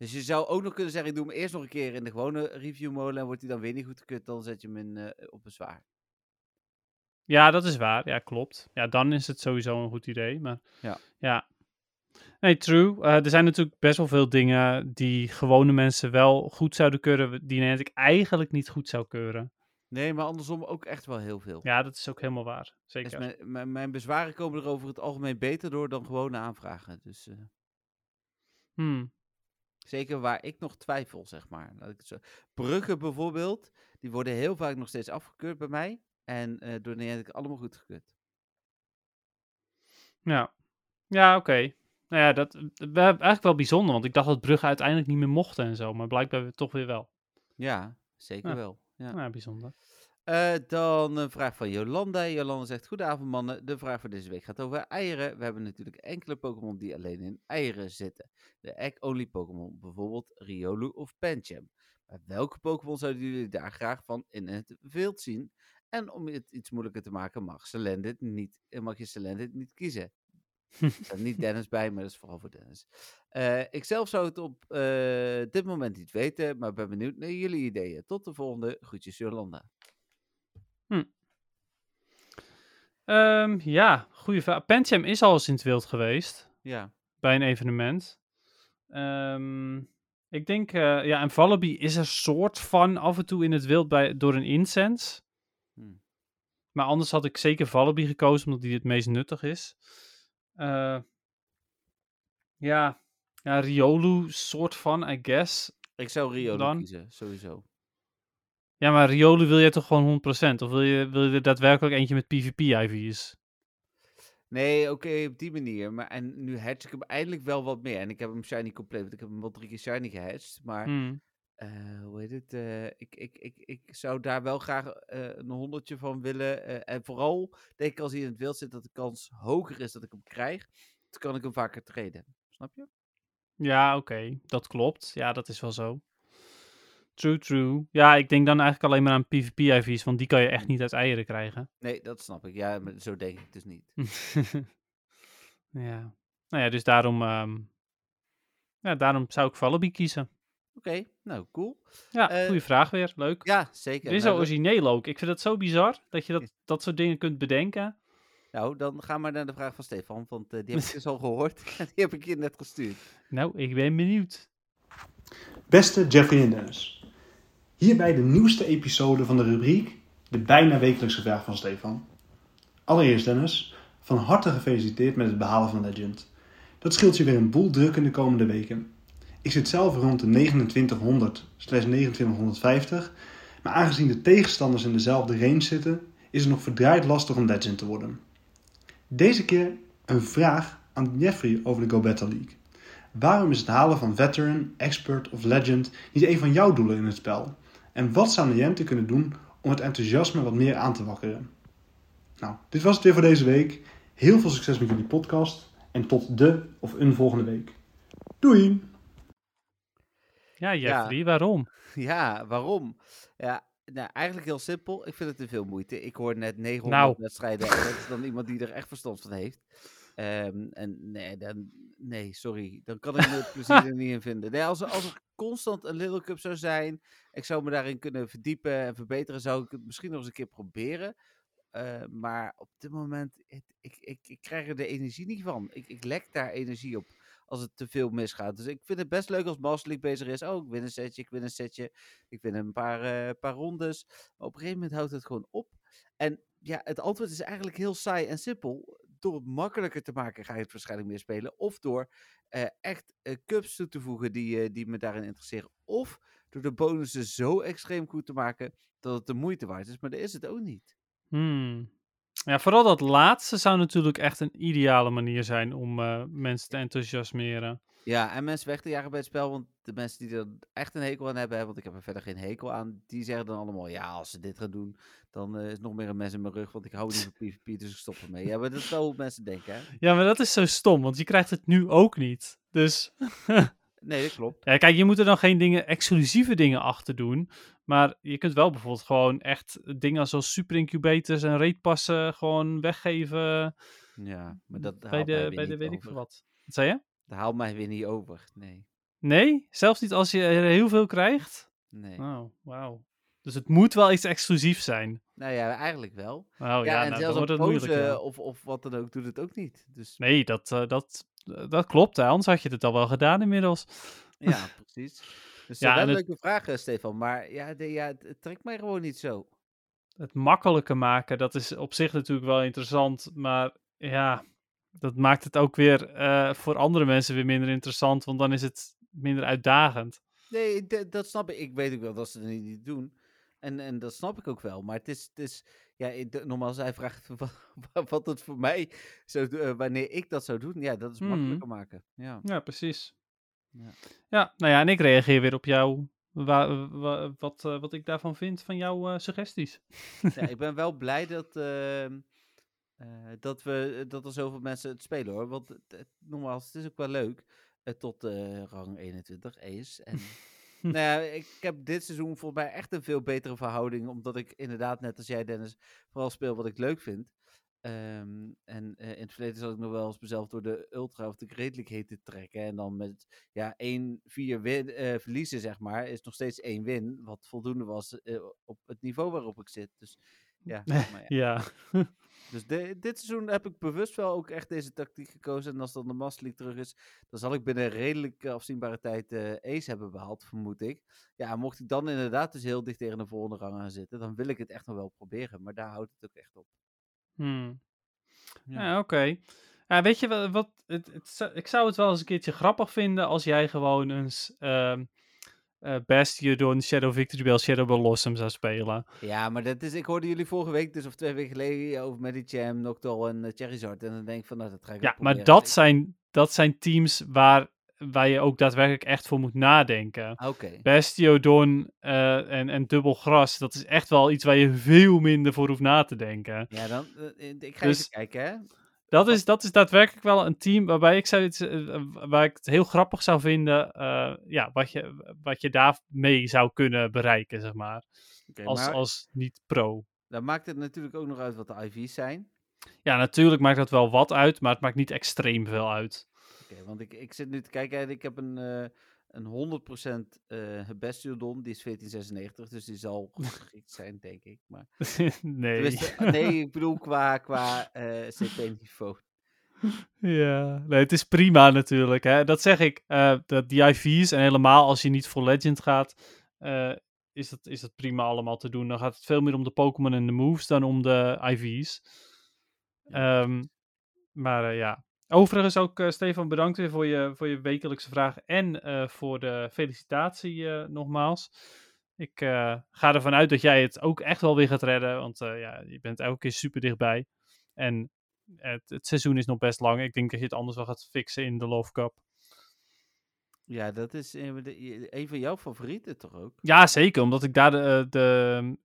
Dus je zou ook nog kunnen zeggen, ik doe hem eerst nog een keer in de gewone review molen en wordt hij dan weer niet goedgekeurd, dan zet je hem in, eh, op bezwaar. Ja, dat is waar. Ja, klopt. Ja, dan is het sowieso een goed idee. Maar Ja. ja. Nee, true. Eh, er zijn natuurlijk best wel veel dingen die gewone mensen wel goed zouden keuren, die Niantic eigenlijk niet goed zou keuren. Nee, maar andersom ook echt wel heel veel. Ja, dat is ook helemaal waar. Dus Zeker. mijn, mijn, mijn bezwaren komen er over het algemeen beter door dan gewone aanvragen. Dus eh, Hmm. Zeker waar ik nog twijfel, zeg maar. Laat ik het zo. Bruggen bijvoorbeeld, die worden heel vaak nog steeds afgekeurd bij mij. En eh door Niantic allemaal goedgekeurd. Ja, ja oké. Nou ja, dat we- eigenlijk wel bijzonder, want ik dacht dat Brugge uiteindelijk niet meer mochten en zo, maar blijkbaar toch weer wel. Ja, zeker Ja. wel. Ja. Ja, bijzonder. Eh, dan een vraag van Jolanda. Jolanda zegt, goedenavond mannen. De vraag voor deze week gaat over eieren. We hebben natuurlijk enkele Pokémon die alleen in eieren zitten. De egg-only Pokémon, bijvoorbeeld Riolu of Pancham. Maar welke Pokémon zouden jullie daar graag van in het wild zien? En om het iets moeilijker te maken, mag, Celendit niet, eh, mag je Celendit niet kiezen. Er staat niet Dennis bij, maar dat is vooral voor Dennis. Eh, ik zelf zou het op dit moment niet weten, maar ben benieuwd naar jullie ideeën. Tot de volgende. Groetjes Jolanda. Ehm, ja, goede vraag. Pancham is al eens in het wild geweest, Ja. bij een evenement. Ehm, ik denk, eh, ja, en Vallaby is er soort van af en toe in het wild bij, door een incense. Hmm. Maar anders had ik zeker Vallaby gekozen, omdat die het meest nuttig is. Eh, ja, ja, Riolu, soort van, I guess. Ik zou Rio Dan? kiezen, sowieso. Ja, maar Riolu wil je toch gewoon 100%? Of wil je, wil je er daadwerkelijk eentje met PvP-IV's? Nee, oké, op die manier. Maar en nu hatch ik hem eindelijk wel wat meer. En ik heb hem shiny compleet, want ik heb hem wel drie keer shiny gehatcht. Maar, Hmm. eh, hoe heet het? eh, ik, ik, ik, ik zou daar wel graag eh, een honderdje van willen. en vooral, denk ik, als hij in het wild zit, dat de kans hoger is dat ik hem krijg. Dan kan ik hem vaker treden. Snap je? Ja, oké, dat klopt. Ja, dat is wel zo. True, true. Ja, ik denk dan eigenlijk alleen maar aan PvP-IV's, want die kan je echt niet uit eieren krijgen. Nee, dat snap ik. Ja, maar zo denk ik dus niet. ja. Nou ja, dus daarom, ehm, ja, daarom zou ik Vallaby kiezen. Oké, nou, cool. Ja, Eh, goede vraag weer. Leuk. Ja, zeker. Dit is Nou, zo origineel ook. Ik vind het zo bizar dat je dat, dat soort dingen kunt bedenken. nou, dan ga maar naar de vraag van Stefan, want eh, die heb ik dus al gehoord. En die heb ik je net gestuurd. Nou, ik ben benieuwd. Beste Jeffrey en Dennis. Hierbij de nieuwste episode van de rubriek De bijna wekelijkse vraag van Stefan. Allereerst Dennis, van harte gefeliciteerd met het behalen van Legend. Dat scheelt je weer een boel druk in de komende weken. Ik zit zelf rond de 2900 2950, maar aangezien de tegenstanders in dezelfde range zitten, is het nog verdraaid lastig om Legend te worden. Deze keer een vraag aan Jeffrey over de Go Battle League. Waarom is het halen van Veteran, Expert of Legend niet een van jouw doelen in het spel? En wat zou Niantic kunnen doen om het enthousiasme wat meer aan te wakkeren? Nou, dit was het weer voor deze week. Heel veel succes met jullie podcast en tot de of een volgende week. Doei! Ja, Jeffrey, waarom? Ja, waarom? Ja, nou, eigenlijk heel simpel. Ik vind het te veel moeite. Ik hoor net 900 Nou. wedstrijden. En dat is dan iemand die er echt verstand van heeft. Ehm, en nee, dan, nee, sorry. Dan kan ik me het plezier er niet in vinden. Nee, als, er- als er constant een Little Cup zou zijn, ik zou me daarin kunnen verdiepen en verbeteren, zou ik het misschien nog eens een keer proberen. Eh, maar op dit moment, ik, ik, ik, ik krijg er de energie niet van. Ik, ik lek daar energie op als het te veel misgaat. Dus ik vind het best leuk als Master League bezig is. Oh, ik win een setje, ik win een setje. Ik win een paar, eh, paar rondes. Maar op een gegeven moment houdt het gewoon op. En ja, het antwoord is eigenlijk heel saai en simpel. Door het makkelijker te maken ga je het waarschijnlijk meer spelen. Of door eh, echt eh, cups toe te voegen die, eh, die me daarin interesseren. Of door de bonussen zo extreem goed te maken dat het de moeite waard is. Maar dat is het ook niet. Hmm. Ja, vooral dat laatste zou natuurlijk echt een ideale manier zijn om mensen te enthousiasmeren. Ja, en mensen weg te jagen bij het spel, want de mensen die er echt een hekel aan hebben, want ik heb er verder geen hekel aan, die zeggen dan allemaal, ja, als ze dit gaan doen, dan eh, is nog meer een mes in mijn rug, want ik hou niet van PvP, dus ik stop ermee. Ja, maar dat is wel hoe mensen denken, hè? Ja, maar dat is zo stom, want je krijgt het nu ook niet. Dus Nee, dat klopt. ja, kijk, je moet er dan geen dingen, exclusieve dingen achter doen. Maar je kunt wel bijvoorbeeld gewoon echt dingen zoals super incubators en raidpassen gewoon weggeven Ja, maar dat bij de, bij de weet ik veel wat. Wat zei je? Dat haalt mij weer niet over, nee. Nee? Zelfs niet als je er heel veel krijgt? Nee. Oh, wauw. Dus het moet wel iets exclusiefs zijn. Nou ja, eigenlijk wel. Oh ja, ja, en nou, dan zelfs wordt op het ja. of, of wat dan ook doet het ook niet. Dus Nee, dat, eh, dat, dat klopt. Hè. Anders had je het al wel gedaan inmiddels. ja, precies. Dus Ja, wel en een het- leuke vraag, eh, Stefan. Maar ja, de, ja, het, het trekt mij gewoon niet zo. Het makkelijker maken, dat is op zich natuurlijk wel interessant. Maar ja, dat maakt het ook weer eh, voor andere mensen weer minder interessant. Want dan is het minder uitdagend. Nee, dat snap ik. Ik weet ook wel dat ze het niet, doen. En, en dat snap ik ook wel. Maar het is, het is ja, normaal zij vraagt wat, wat het voor mij zou doen, eh, wanneer ik dat zou doen. Ja, dat is Mhm. makkelijker maken. Ja. Ja, precies. Ja. Ja, nou ja, en ik reageer weer op jou. Wa- wa- wat, eh, wat ik daarvan vind van jouw suggesties. ja, ik ben wel blij dat, eh, dat, we, dat er zoveel mensen het spelen hoor. Want het, het- nogmaals, het is ook wel leuk. eh, tot eh, rang 21 Ace. En nou ja, ik heb dit seizoen volgens mij echt een veel betere verhouding. Omdat ik inderdaad, net als jij Dennis, vooral speel wat ik leuk vind. Ehm, en eh, in het verleden zat ik nog wel eens mezelf door de ultra of de heen te trekken. En dan met ja, 1, 4 win, eh, verliezen, zeg maar, is nog steeds één win. Wat voldoende was eh, op het niveau waarop ik zit. Dus ja, maar ja. Ja, Dus de- dit seizoen heb ik bewust wel ook echt deze tactiek gekozen. En als dan de Master League terug is, dan zal ik binnen redelijk eh, afzienbare tijd eh Ace hebben behaald, vermoed ik. Ja, mocht ik dan inderdaad dus heel dicht tegen de volgende rang gaan zitten, dan wil ik het echt nog wel proberen. Maar daar houdt het ook echt op. Hmm. Ja. Ja, oké. Ja, weet je wat? wat het, het, ik zou het wel eens een keertje grappig vinden als jij gewoon eens eh Bastion, Shadow Victory Bell, Shadow Blossom zou spelen. Ja, maar dat is, ik hoorde jullie vorige week, dus of twee weken geleden, over Medicham, Noctowl en uh, Charizard. En dan denk ik van, nou, dat ga ik Ja, maar dat zijn, dat zijn teams waar, waar je ook daadwerkelijk echt voor moet nadenken. Oké. Bastiodon eh en, en dubbel gras, dat is echt wel iets waar je veel minder voor hoeft na te denken. Ja, dan, eh, eh, ik ga Dus- even kijken, hè. Dat is, dat is daadwerkelijk wel een team waarbij ik zou het, eh, waar ik het heel grappig zou vinden, eh, ja, wat je, wat je daarmee zou kunnen bereiken, zeg maar. Als, maar als niet-pro. dan maakt het natuurlijk ook nog uit wat de IV's zijn. Ja, natuurlijk maakt dat wel wat uit, maar het maakt niet extreem veel uit. Oké, want ik, ik zit nu te kijken en ik heb een, eh een 100% eh Bastiodon, die is 1496, dus die zal geschikt zijn, denk ik. Maar, nee. Tenminste, nee, ik bedoel qua, qua eh, CP-niveau. Ja, nee, het is prima natuurlijk. Hè. Dat zeg ik. eh dat die IV's en helemaal als je niet voor Legend gaat, eh, is, dat, is dat prima allemaal te doen. Dan gaat het veel meer om de Pokémon en de moves dan om de IV's. Ehm, maar ja. Overigens ook, eh, Stefan, bedankt weer voor je, voor je wekelijkse vraag en eh, voor de felicitatie eh, nogmaals. Ik eh, ga ervan uit dat jij het ook echt wel weer gaat redden, want ja, je bent elke keer super dichtbij. En het, het seizoen is nog best lang. Ik denk dat je het anders wel gaat fixen in de Love Cup. Ja, dat is een, van jouw favorieten toch ook? Ja, zeker. Omdat ik daar de, de,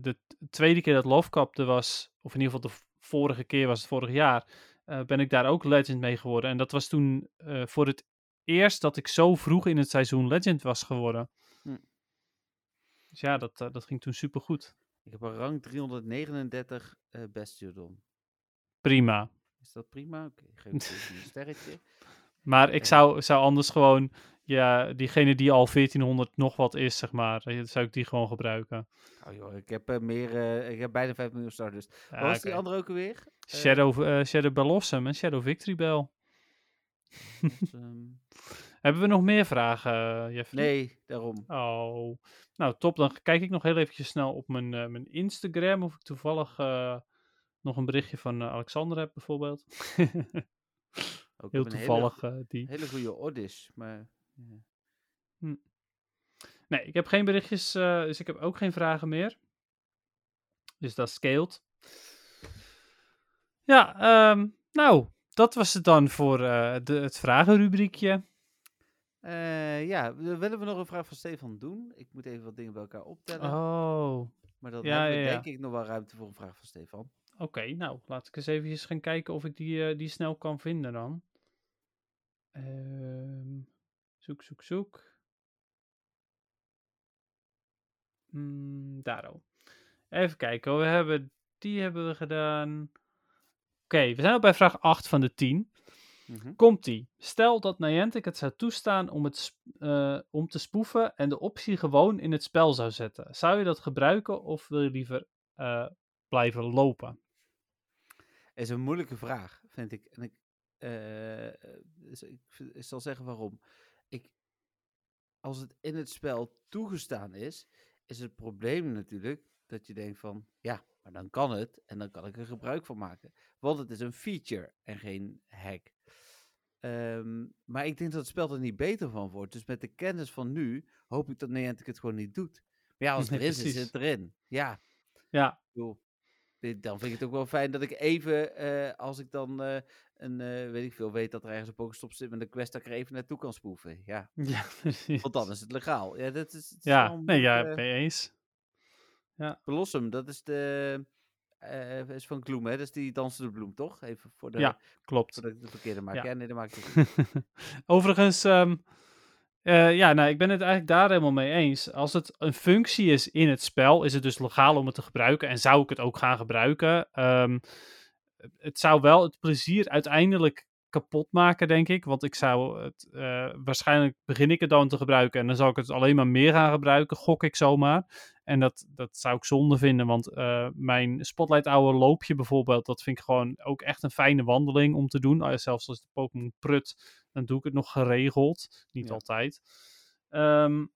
de tweede keer dat Love Cup er was, of in ieder geval de vorige keer was het vorig jaar, ben ik daar ook Legend mee geworden. En dat was toen eh, voor het eerst dat ik zo vroeg in het seizoen Legend was geworden. Hm. Dus ja, dat, eh, dat ging toen super goed. Ik heb een rang 339 eh Bastiodon. Prima. Is dat prima? Oké, geef ik een sterretje. Maar ik zou, zou anders gewoon, ja, diegene die al 1400 nog wat is, zeg maar, eh, zou ik die gewoon gebruiken. Oh joh, ik heb, eh, meer, eh, ik heb bijna 5 miljoen starters. Ja, Wat was die andere ook alweer? Eh, Shadow, eh Shadow en Shadow Victory Bell. Hebben we nog meer vragen, Jeffrey? nee, daarom. Oh, nou top. Dan kijk ik nog heel eventjes snel op mijn, mijn Instagram of ik toevallig nog een berichtje van Alexander heb bijvoorbeeld. Ook heel toevallig eh, die. Hele, hele goede Oddish, maar... Ja. Nee, ik heb geen berichtjes, eh, dus ik heb ook geen vragen meer. Dus dat scheelt. Ja, ehm, nou, dat was het dan voor eh, de, het vragenrubriekje. Eh, ja, willen we nog een vraag van Stefan doen? Ik moet even wat dingen bij elkaar optellen. Oh, maar dan ja, hebben we ja, ja. denk ik nog wel ruimte voor een vraag van Stefan. oké. nou, laat ik eens even gaan kijken of ik die, die snel kan vinden dan. Ehm, zoek, zoek, zoek. Mm, daar al. Even kijken, we hebben, die hebben we gedaan. Oké, we zijn al bij vraag 8 van de 10. Mhm. Komt-ie. Stel dat Niantic het zou toestaan om, het, eh, om te spoeven en de optie gewoon in het spel zou zetten. Zou je dat gebruiken of wil je liever eh, blijven lopen? is een moeilijke vraag, vind ik. En ik, eh, dus ik zal zeggen waarom. Als het in het spel toegestaan is, is het probleem natuurlijk dat je denkt van, ja, maar dan kan het en dan kan ik er gebruik van maken. Want het is een feature en geen hack. Ehm, maar ik denk dat het spel er niet beter van wordt. Dus met de kennis van nu hoop ik dat Niantic het gewoon niet doet. Maar ja, als het Nee, erin is, is het erin. Ja, Ja, bedoel, dan vind ik het ook wel fijn dat ik even, eh, als ik dan eh, een, eh, weet ik veel, weet dat er ergens een Pokestop zit met een quest, dat ik er even naartoe kan spoeven. Ja, ja precies. want dan is het legaal. Ja, dat is, het Ja, nee, ja, mee eens. Blossom, dat is de, eh, is van Gloom, hè? Dat is die dansende bloem, toch? Even voor de, Ja, Klopt. voordat ik de verkeerde maak. Ja. Ja, nee, dat maakt niet. Overigens, ehm, eh, ja, nou, ik ben het eigenlijk daar helemaal mee eens. Als het een functie is in het spel, is het dus legaal om het te gebruiken. En zou ik het ook gaan gebruiken. Ehm, het zou wel het plezier uiteindelijk kapot maken, denk ik. Want ik zou het, eh, waarschijnlijk begin ik het dan te gebruiken. En dan zal ik het alleen maar meer gaan gebruiken, gok ik zomaar. En dat, dat zou ik zonde vinden, want eh, mijn Spotlight Hour loopje bijvoorbeeld, dat vind ik gewoon ook echt een fijne wandeling om te doen. Eh, zelfs als de Pokémon prut, dan doe ik het nog geregeld. Niet Ja. altijd. Ehm,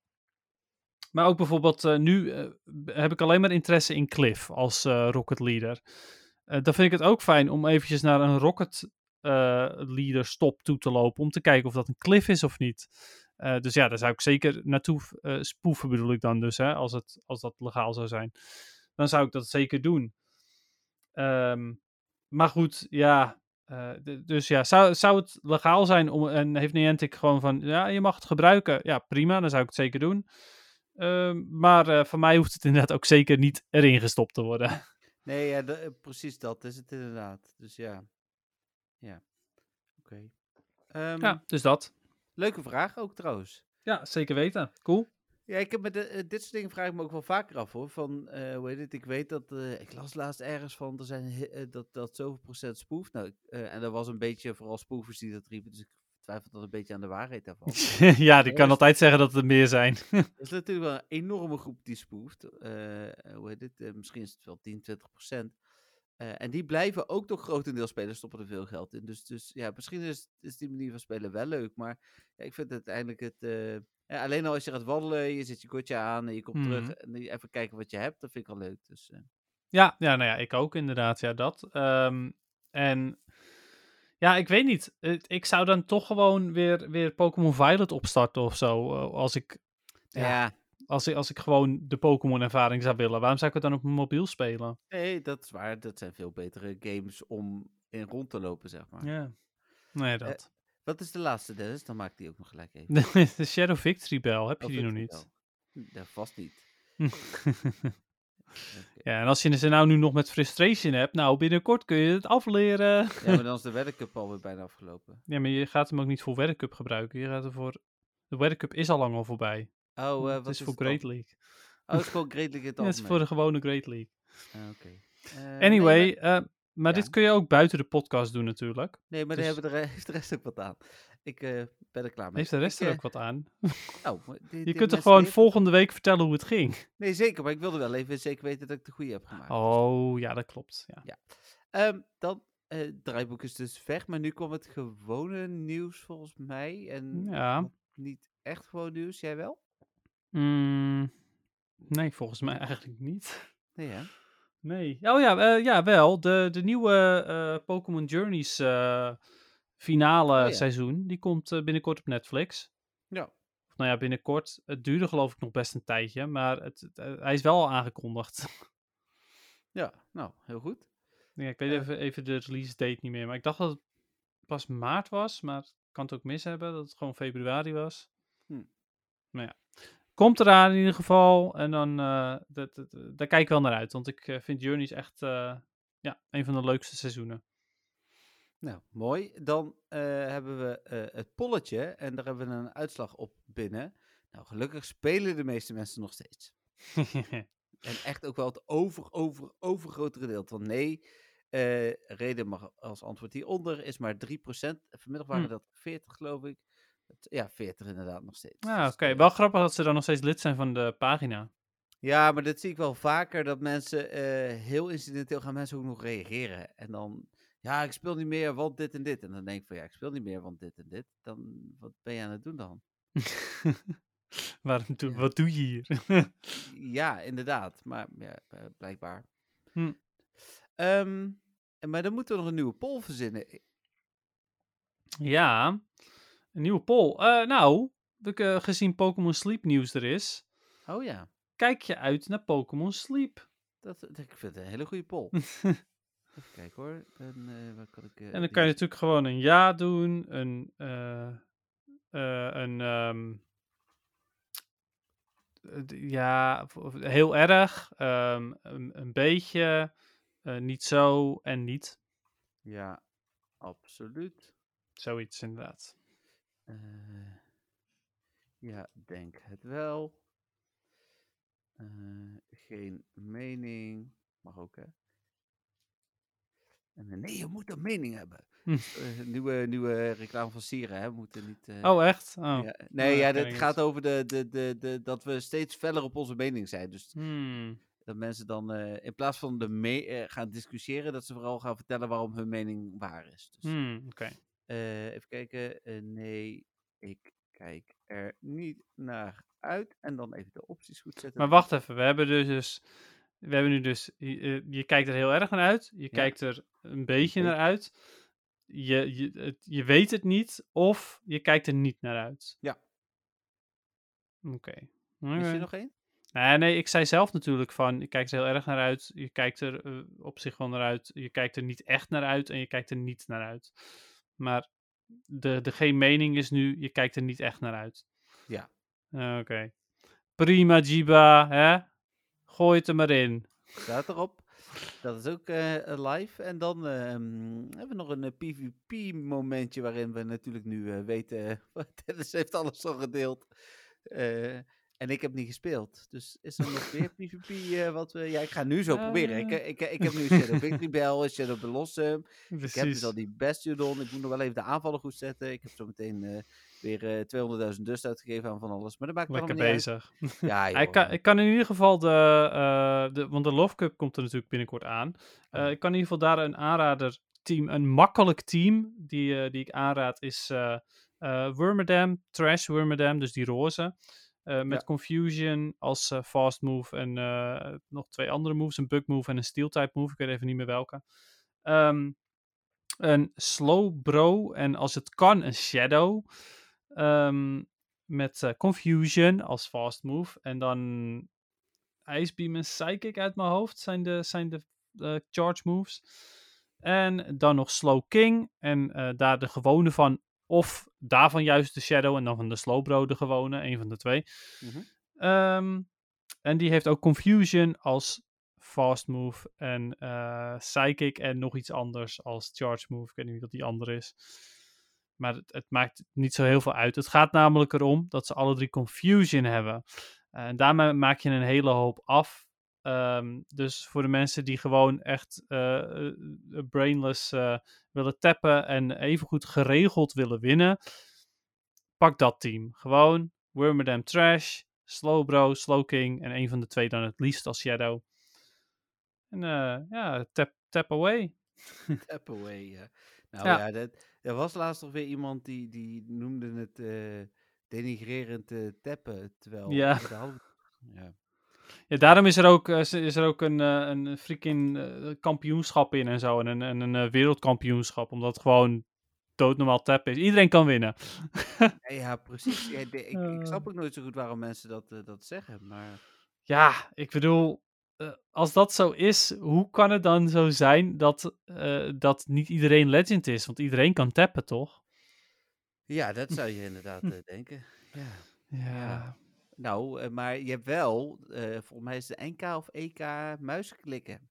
maar ook bijvoorbeeld nu heb ik alleen maar interesse in Cliff als Rocket Leader. Eh, dan vind ik het ook fijn om eventjes naar een Rocket eh, Leader stop toe te lopen. Om te kijken of dat een Cliff is of niet. Eh, dus ja, daar zou ik zeker naartoe eh, spoeven bedoel ik dan dus. Hè, als, het, als dat legaal zou zijn. Dan zou ik dat zeker doen. Ehm, maar goed, ja. dus ja, zou, zou het legaal zijn om, en heeft Niantic gewoon van, ja, je mag het gebruiken. Ja, prima, dan zou ik het zeker doen. Ehm, maar voor mij hoeft het inderdaad ook zeker niet erin gestopt te worden. Nee, ja, eh, precies dat is het inderdaad. Dus ja. Ja. Oké. Ehm, ja, dus dat. Leuke vraag ook trouwens. Ja, zeker weten. Cool. Ja, ik heb met de, eh, dit soort dingen vraag ik me ook wel vaker af hoor. Van, eh, hoe heet het? Ik weet dat, ik las laatst ergens van, er zijn dat, dat zoveel procent spoeft. Nou, en er was een beetje vooral spoefers die dat riepen, dus ik twijfel dat een beetje aan de waarheid daarvan. ja, die kan Eerst- altijd zeggen dat het er meer zijn. Er is natuurlijk wel een enorme groep die spoeft. eh, hoe heet het? Eh, misschien is het wel 10, 20 procent. Eh, en die blijven ook toch grotendeels spelen, stoppen er veel geld in. Dus, dus ja, misschien is, is die manier van spelen wel leuk. Maar ja, ik vind uiteindelijk het. eh, ja, alleen al als je gaat wandelen, je zet je kortje aan en je komt Mhm. terug en je even kijken wat je hebt, dat vind ik al leuk. Dus, eh, Ja, ja, nou ja, ik ook inderdaad. Ja, dat. Ehm, en ja, ik weet niet. Ik zou dan toch gewoon weer, weer Pokémon Violet opstarten of zo. eh, Als ik, ja. Ja. als ik, als ik gewoon de Pokémon ervaring zou willen. Waarom zou ik het dan op mijn mobiel spelen? nee, dat is waar. Dat zijn veel betere games om in rond te lopen, zeg maar. Ja. Nee, dat. Wat is de laatste, Dennis? Dan maak ik die ook nog gelijk even. de Shadow Victory Bell, heb je Oh, die nog niet? Bell. Hm, Ja, vast niet. Ja, en als je ze nou nu nog met frustration hebt, nou binnenkort kun je het afleren. Ja, maar dan is de Weather Cup alweer bijna afgelopen. Ja, maar je gaat hem ook niet voor Weather Cup gebruiken. Je gaat voor... De Weather Cup is al lang al voorbij. Oh, wat het is voor het? Great League. Oh, het is gewoon Great League het Ja, het is voor de gewone Great League. Ah, Oké. Eh, Anyway, Nee, maar, eh, maar ja. dit kun je ook buiten de podcast doen natuurlijk. nee, maar dus- daar heeft de rest ook wat aan. Ik eh, ben er klaar mee. Heeft de rest Ik, er eh, ook wat aan? oh, die- Je kunt er gewoon volgende week vertellen hoe het ging. Nee, zeker. Maar ik wilde wel even zeker weten dat ik de goede heb gemaakt. Oh, ja, dat klopt. Ja. Ehm, dan, eh, het draaiboek is dus weg. Maar nu kwam het gewone nieuws volgens mij. En Ja. niet echt gewoon nieuws. Jij wel? Mm, nee, volgens mij eigenlijk niet. Nee, hè? Nee. Oh ja, eh, ja wel. De, de nieuwe eh, Pokémon Journeys eh, finale Oh ja. seizoen, die komt eh, binnenkort op Netflix. Ja. Of nou ja, binnenkort. Het duurde geloof ik nog best een tijdje, maar het, het, eh, hij is wel al aangekondigd. Ja, nou, heel goed. Ja, ik weet Eh. even, even de release date niet meer. Maar ik dacht dat het pas maart was. Maar ik kan het ook mis hebben dat het gewoon februari was. Hm. Maar ja. Komt eraan in ieder geval. En dan dat, dat, daar kijk ik wel naar uit. Want ik vind Journeys echt ja, een van de leukste seizoenen. Nou, mooi. Dan eh, hebben we eh, het polletje en daar hebben we een uitslag op binnen. Nou, gelukkig spelen de meeste mensen nog steeds. En echt ook wel het over, over, overgrote gedeelte. Want nee, eh, reden mag als antwoord hieronder is maar 3%. Vanmiddag waren Hm. dat 40, geloof ik. Ja, 40 inderdaad nog steeds. Ah, Dus, oké. Wel grappig dat ze dan nog steeds lid zijn van de pagina. Ja, maar dat zie ik wel vaker, dat mensen heel incidenteel gaan mensen ook nog reageren. En dan, ja, ik speel niet meer, want dit en dit. En dan denk ik van, ja, ik speel niet meer, want dit en dit. Dan, wat ben je aan het doen dan? Waarom doe, Ja. Wat doe je hier? Ja, inderdaad. Maar ja, blijkbaar. Hm. Ehm, maar dan moeten we nog een nieuwe poll verzinnen. Ja, een nieuwe poll. Eh, nou, gezien Pokémon Sleep nieuws er is, Oh ja, kijk je uit naar Pokémon Sleep. dat, dat- ik vind het een hele goede poll. Even kijken hoor. En, eh, waar kan ik, eh, En dan kan je natuurlijk gewoon een ja doen, een, eh, een ehm, eh, ja, heel erg, ehm, een, een beetje, niet zo en niet. Ja, absoluut. Zoiets inderdaad. Ja, denk het wel. Geen mening. Mag ook, hè? En, eh, nee, je moet een mening hebben. Hm. Eh, nieuwe, nieuwe reclame van Sieren, hè? We moeten niet... eh, Oh, echt? Oh. ja, nee, dat ja, ik gaat over de, de, de, de, dat we steeds feller op onze mening zijn. Dus Hmm. dat mensen dan in plaats van de me gaan discussiëren, dat ze vooral gaan vertellen waarom hun mening waar is. Dus, Hmm, Oké. even kijken. Nee, ik kijk er niet naar uit. En dan even de opties goed zetten. Maar wacht even, we hebben dus, dus we hebben nu dus, je, eh, je kijkt er heel erg naar uit, je kijkt er een beetje naar uit, je, je, het- je weet het niet of je kijkt er niet naar uit. Ja. Oké. Is er nog één? Nee, nee, ik zei zelf natuurlijk van, je kijkt er heel erg naar uit, je kijkt er eh, op zich wel naar uit, je kijkt er niet echt naar uit en je kijkt er niet naar uit. Maar de, de geen mening is nu, je kijkt er niet echt naar uit. Ja. Eh, Oké. Prima, Jiba, hè? Gooi het er maar in. Staat erop. Dat is ook eh, live. En dan ehm, hebben we nog een PvP-momentje waarin we natuurlijk nu eh, weten. Dennis heeft alles al gedeeld. Eh, en ik heb niet gespeeld. Dus is er nog meer PvP eh, wat we. Ja, ik ga nu zo proberen. Ik, Eh. ik, ik heb nu Shadow Victory Bell, Shadow Blossom. Ik heb dus al die Bastion. Ik moet nog wel even de aanvallen goed zetten. Ik heb zo meteen eh, weer eh 200.000 dust uitgegeven aan van alles. Maar dat maakt Lekker niet uit. bezig. Ja, ik, kan, ik kan in ieder geval de, eh, de. Want de Love Cup komt er natuurlijk binnenkort aan. Eh, Ja. ik kan in ieder geval daar een aanrader team. Een makkelijk team die, eh, die ik aanraad is. eh eh, Wormadam, Trash Wormadam, dus die roze. Eh, met Ja. Confusion als fast move en eh, nog twee andere moves. Een bug move en een steel type move. Ik weet even niet meer welke. Ehm, een slow bro en als het kan een shadow. Ehm, met eh, Confusion als fast move. En dan Ice Beam en Psychic uit mijn hoofd zijn de, zijn de eh, charge moves. En dan nog Slow King. En eh, daar de gewone van. Of daarvan juist de Shadow. En dan van de Slow Bro de gewone. Een van de twee. Mhm. Ehm, en die heeft ook Confusion als fast move. En Psychic en nog iets anders als charge move. Ik weet niet wat die andere is. Maar het, het maakt niet zo heel veel uit. Het gaat namelijk erom dat ze alle drie Confusion hebben. En daarmee maak je een hele hoop af. Ehm, dus voor de mensen die gewoon echt eh, eh, brainless eh, willen tappen en evengoed geregeld willen winnen, pak dat team. Gewoon Wormadam Trash, Slowbro, Slowking en een van de twee dan het liefst als Shadow. En eh, ja, tap, tap away. Tap away, ja. Nou Ja. ja, dat, er was laatst nog weer iemand die, die noemde het eh, denigrerend eh, tappen, terwijl... Ja. hadden- ja. Ja, daarom is er ook, eh, is er ook een, een freaking kampioenschap in en zo. En een, en een eh, wereldkampioenschap. Omdat het gewoon doodnormaal tap is. Iedereen kan winnen. Ja, ja, precies. Ja, de- ik, ik snap ook nooit zo goed waarom mensen dat, dat zeggen, maar... Ja, ik bedoel, als dat zo is, hoe kan het dan zo zijn dat, eh, dat niet iedereen legend is? Want iedereen kan tappen, toch? Ja, dat zou je inderdaad eh, denken. Ja. Ja. Nou, eh, maar je hebt wel, eh, volgens mij is het NK of EK muisklikken.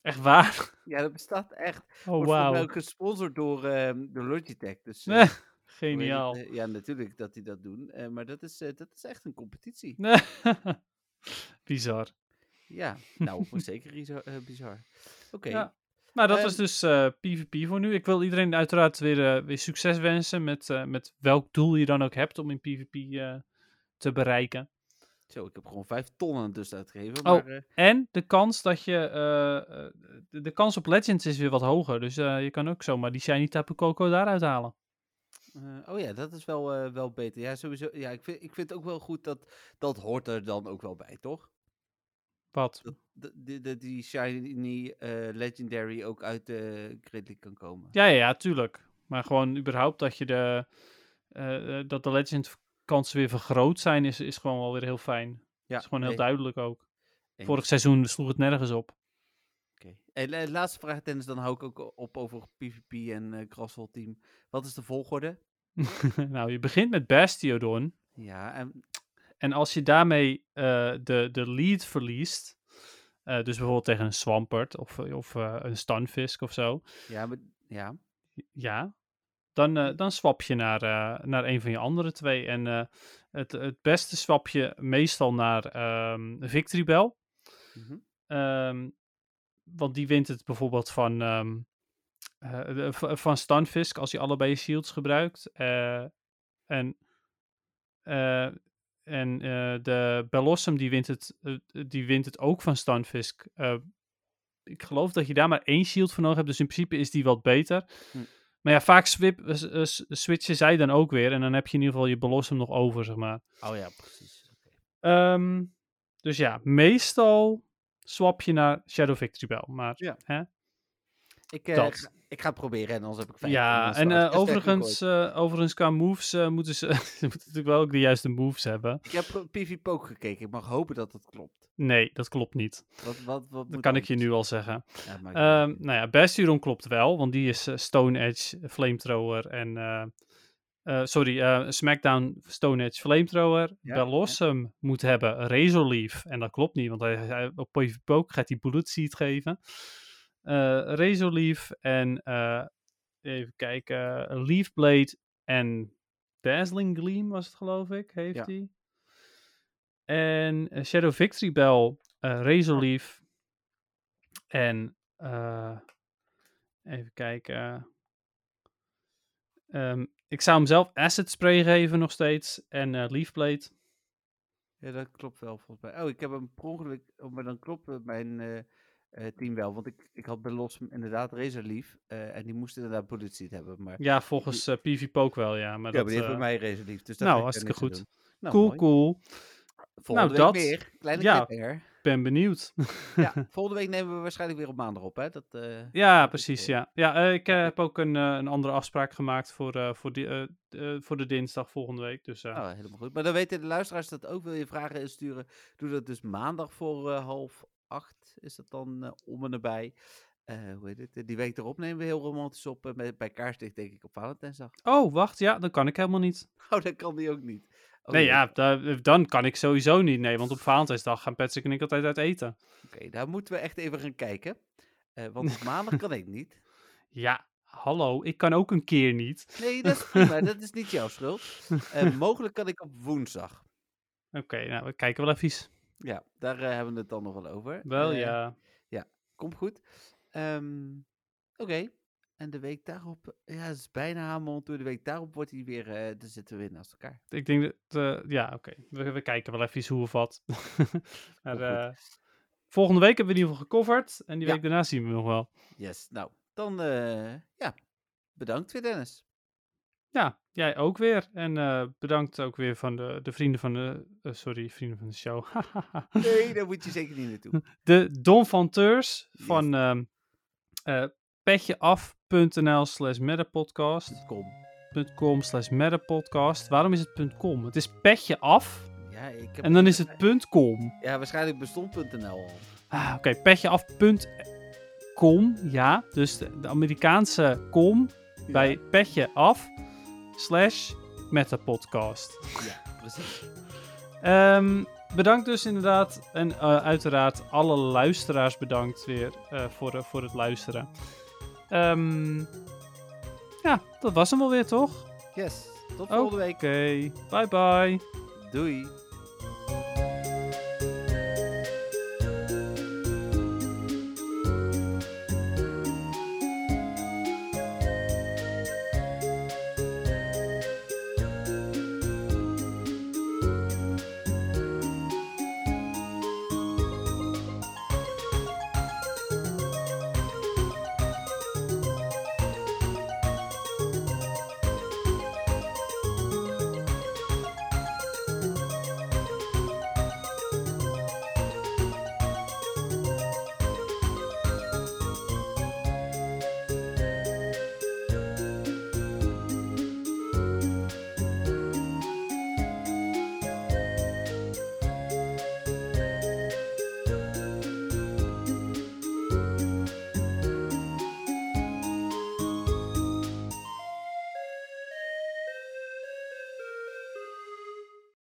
Echt waar? Ja, dat bestaat echt. Oh, Wordt ook gesponsord door, ehm door Logitech. Dus, eh, Nee, het? Geniaal. Eh, ja, natuurlijk dat die dat doen. eh, maar dat is, eh, dat is echt een competitie. Nee. Bizar. Ja, nou, zeker eh, bizar. Oké, Ja. Maar dat Ehm, was dus eh, PvP voor nu. Ik wil iedereen uiteraard weer, eh, weer succes wensen met, eh, met welk doel je dan ook hebt om in PvP eh, te bereiken. zo, ik heb gewoon vijf ton dus uitgegeven. Oh. Maar, eh, En de kans dat je. eh, eh, de, de kans op Legends is weer wat hoger. Dus eh, je kan ook zomaar die Shiny Tapu Koko daaruit halen. eh, oh ja, dat is wel, eh, wel beter. Ja, sowieso. Ja, ik vind, ik vind het ook wel goed dat dat hoort er dan ook wel bij, toch? Wat? Dat, dat- die, shiny eh, legendary ook uit de League kan komen. Ja, ja, ja, tuurlijk. Maar gewoon überhaupt dat je de. eh, eh, dat de Legend kansen weer vergroot zijn, is, is gewoon wel weer heel fijn. Ja, is gewoon heel nee, duidelijk ook. eens. Vorig seizoen sloeg het nergens op. Oké. En laatste vraag, Dennis, dan hou ik ook op over PvP en Grassel team. Wat is de volgorde? nou, je begint met Bastiodon. Ja, en En als je daarmee eh, de, de lead verliest, eh, dus bijvoorbeeld tegen een Swampert of, of eh, een Stunfisk of zo, ja, maar, ja. ja, dan, eh, dan swap je naar, naar een van je andere twee. En het, het beste swap je meestal naar ehm Victory Bell. mhm. Ehm, want die wint het bijvoorbeeld van, de- v- van Stunfisk als hij allebei shields gebruikt. En en eh, de Bellossom die wint, het, eh, die wint het ook van Stunfisk. Eh, ik geloof dat je daar maar één shield voor nodig hebt, dus in principe is die wat beter. Hm. Maar ja, vaak swip, switchen zij dan ook weer. En dan heb je in ieder geval je Bellossom nog over, zeg maar. Oh ja, precies. Ehm, dus ja, meestal swap je naar Shadow Victory Bell. Maar Ja. hè? Ik, Dat. Ik ga het proberen en anders heb ik vijf. ja, en eh, overigens, eh, overigens qua moves eh, moeten ze, ze moeten natuurlijk wel ook de juiste moves hebben. Ik heb op PvP ook gekeken. Ik mag hopen dat het klopt. Nee, dat klopt niet. Wat, wat, wat Dat kan ik je nu al zeggen. Ja, Ehm nou ja, Bastiodon klopt wel, want die is Stone Edge, Flamethrower en... sorry, Smackdown, Stone Edge, Flamethrower. Ja, Bellossom moet hebben Razor Leaf. En dat klopt niet, want hij, hij, op PvP Poke gaat hij Bullet Seed geven. Eh Razor Leaf en eh, even kijken, Leaf Blade en Dazzling Gleam was het geloof ik, heeft Ja. hij. En eh, Shadow Victory Bell, eh Razor Leaf en even kijken. Ehm, ik zou hem zelf Acid Spray geven nog steeds en eh Leaf Blade. Ja, dat klopt wel volgens mij. Oh, ik heb hem per ongeluk... Oh, maar dan klopt mijn team wel. Want ik, ik had bij Los inderdaad Razor eh, en die moest inderdaad Bullet Seed hebben. Maar, Ja, volgens eh PvP Poke wel, ja. Maar ja, dat, maar die heeft eh, bij mij Razor. Dus daar nou, ik hartstikke goed. Nou, cool, mooi. cool. Volgende Nou, week dat- weer. Kleine ja. cliffhanger. Ben benieuwd. Ja, volgende week nemen we waarschijnlijk weer op maandag op, hè? Dat, eh, ja, dat precies, eh, ja. Ja, eh, ik eh, heb ook een, eh, een andere afspraak gemaakt voor, eh, voor, die, eh, eh, voor de dinsdag volgende week. Dus eh, Nou, helemaal goed. Maar dan weten de luisteraars dat ook. Wil je vragen insturen? Doe dat dus maandag voor eh, half acht. Is dat dan eh, om en nabij. Eh, hoe heet het? Die week erop nemen we heel romantisch op. eh, met, bij Kaarsdicht denk ik op Valentijnsdag. Oh, wacht, ja, dat kan ik helemaal niet. Oh, dat kan die ook niet. Oh, nee, ja, da- dan kan ik sowieso niet. Nee, want op Valentijnsdag gaan Patrick en ik altijd uit eten. Oké, daar moeten we echt even gaan kijken. Want op maandag kan ik niet. Ja, hallo, ik kan ook een keer niet. Nee, dat is prima. dat is niet jouw schuld. Mogelijk kan ik op woensdag. Oké, nou, we kijken wel even. Ja, daar eh, hebben we het dan nog wel over. Wel, Eh, ja. Komt goed. Ehm, Oké. En de week daarop, ja, het is bijna Hamon toe. De week daarop wordt hij weer, eh dan zitten we weer naast elkaar. Ik denk dat, eh, ja, oké. We, we kijken wel even hoe of wat. maar, eh, volgende week hebben we in ieder geval gecoverd. En die Ja. week daarna zien we nog wel. Yes, nou, dan, eh, ja, bedankt weer Dennis. Ja, jij ook weer. En eh, bedankt ook weer van de, de vrienden van de... eh, sorry, vrienden van de show. Nee, daar moet je zeker niet naartoe. de Don van Teurs van ehm eh, petjeaf.nl slash metapodcast. Kom. .com slash metapodcast. Waarom is het .com? Het is petje af Ja, ik heb en dan is het .com. Ja, waarschijnlijk bestond.nl al. Ah, Oké, petjeaf.com, ja. Dus de, de Amerikaanse com bij petje af slash metapodcast. Ja, precies. Ehm, bedankt dus inderdaad. En eh, uiteraard alle luisteraars bedankt weer eh, voor, eh, voor het luisteren. Ehm, ja, dat was hem alweer toch? Yes. Tot Oké, volgende week. bye bye. Doei.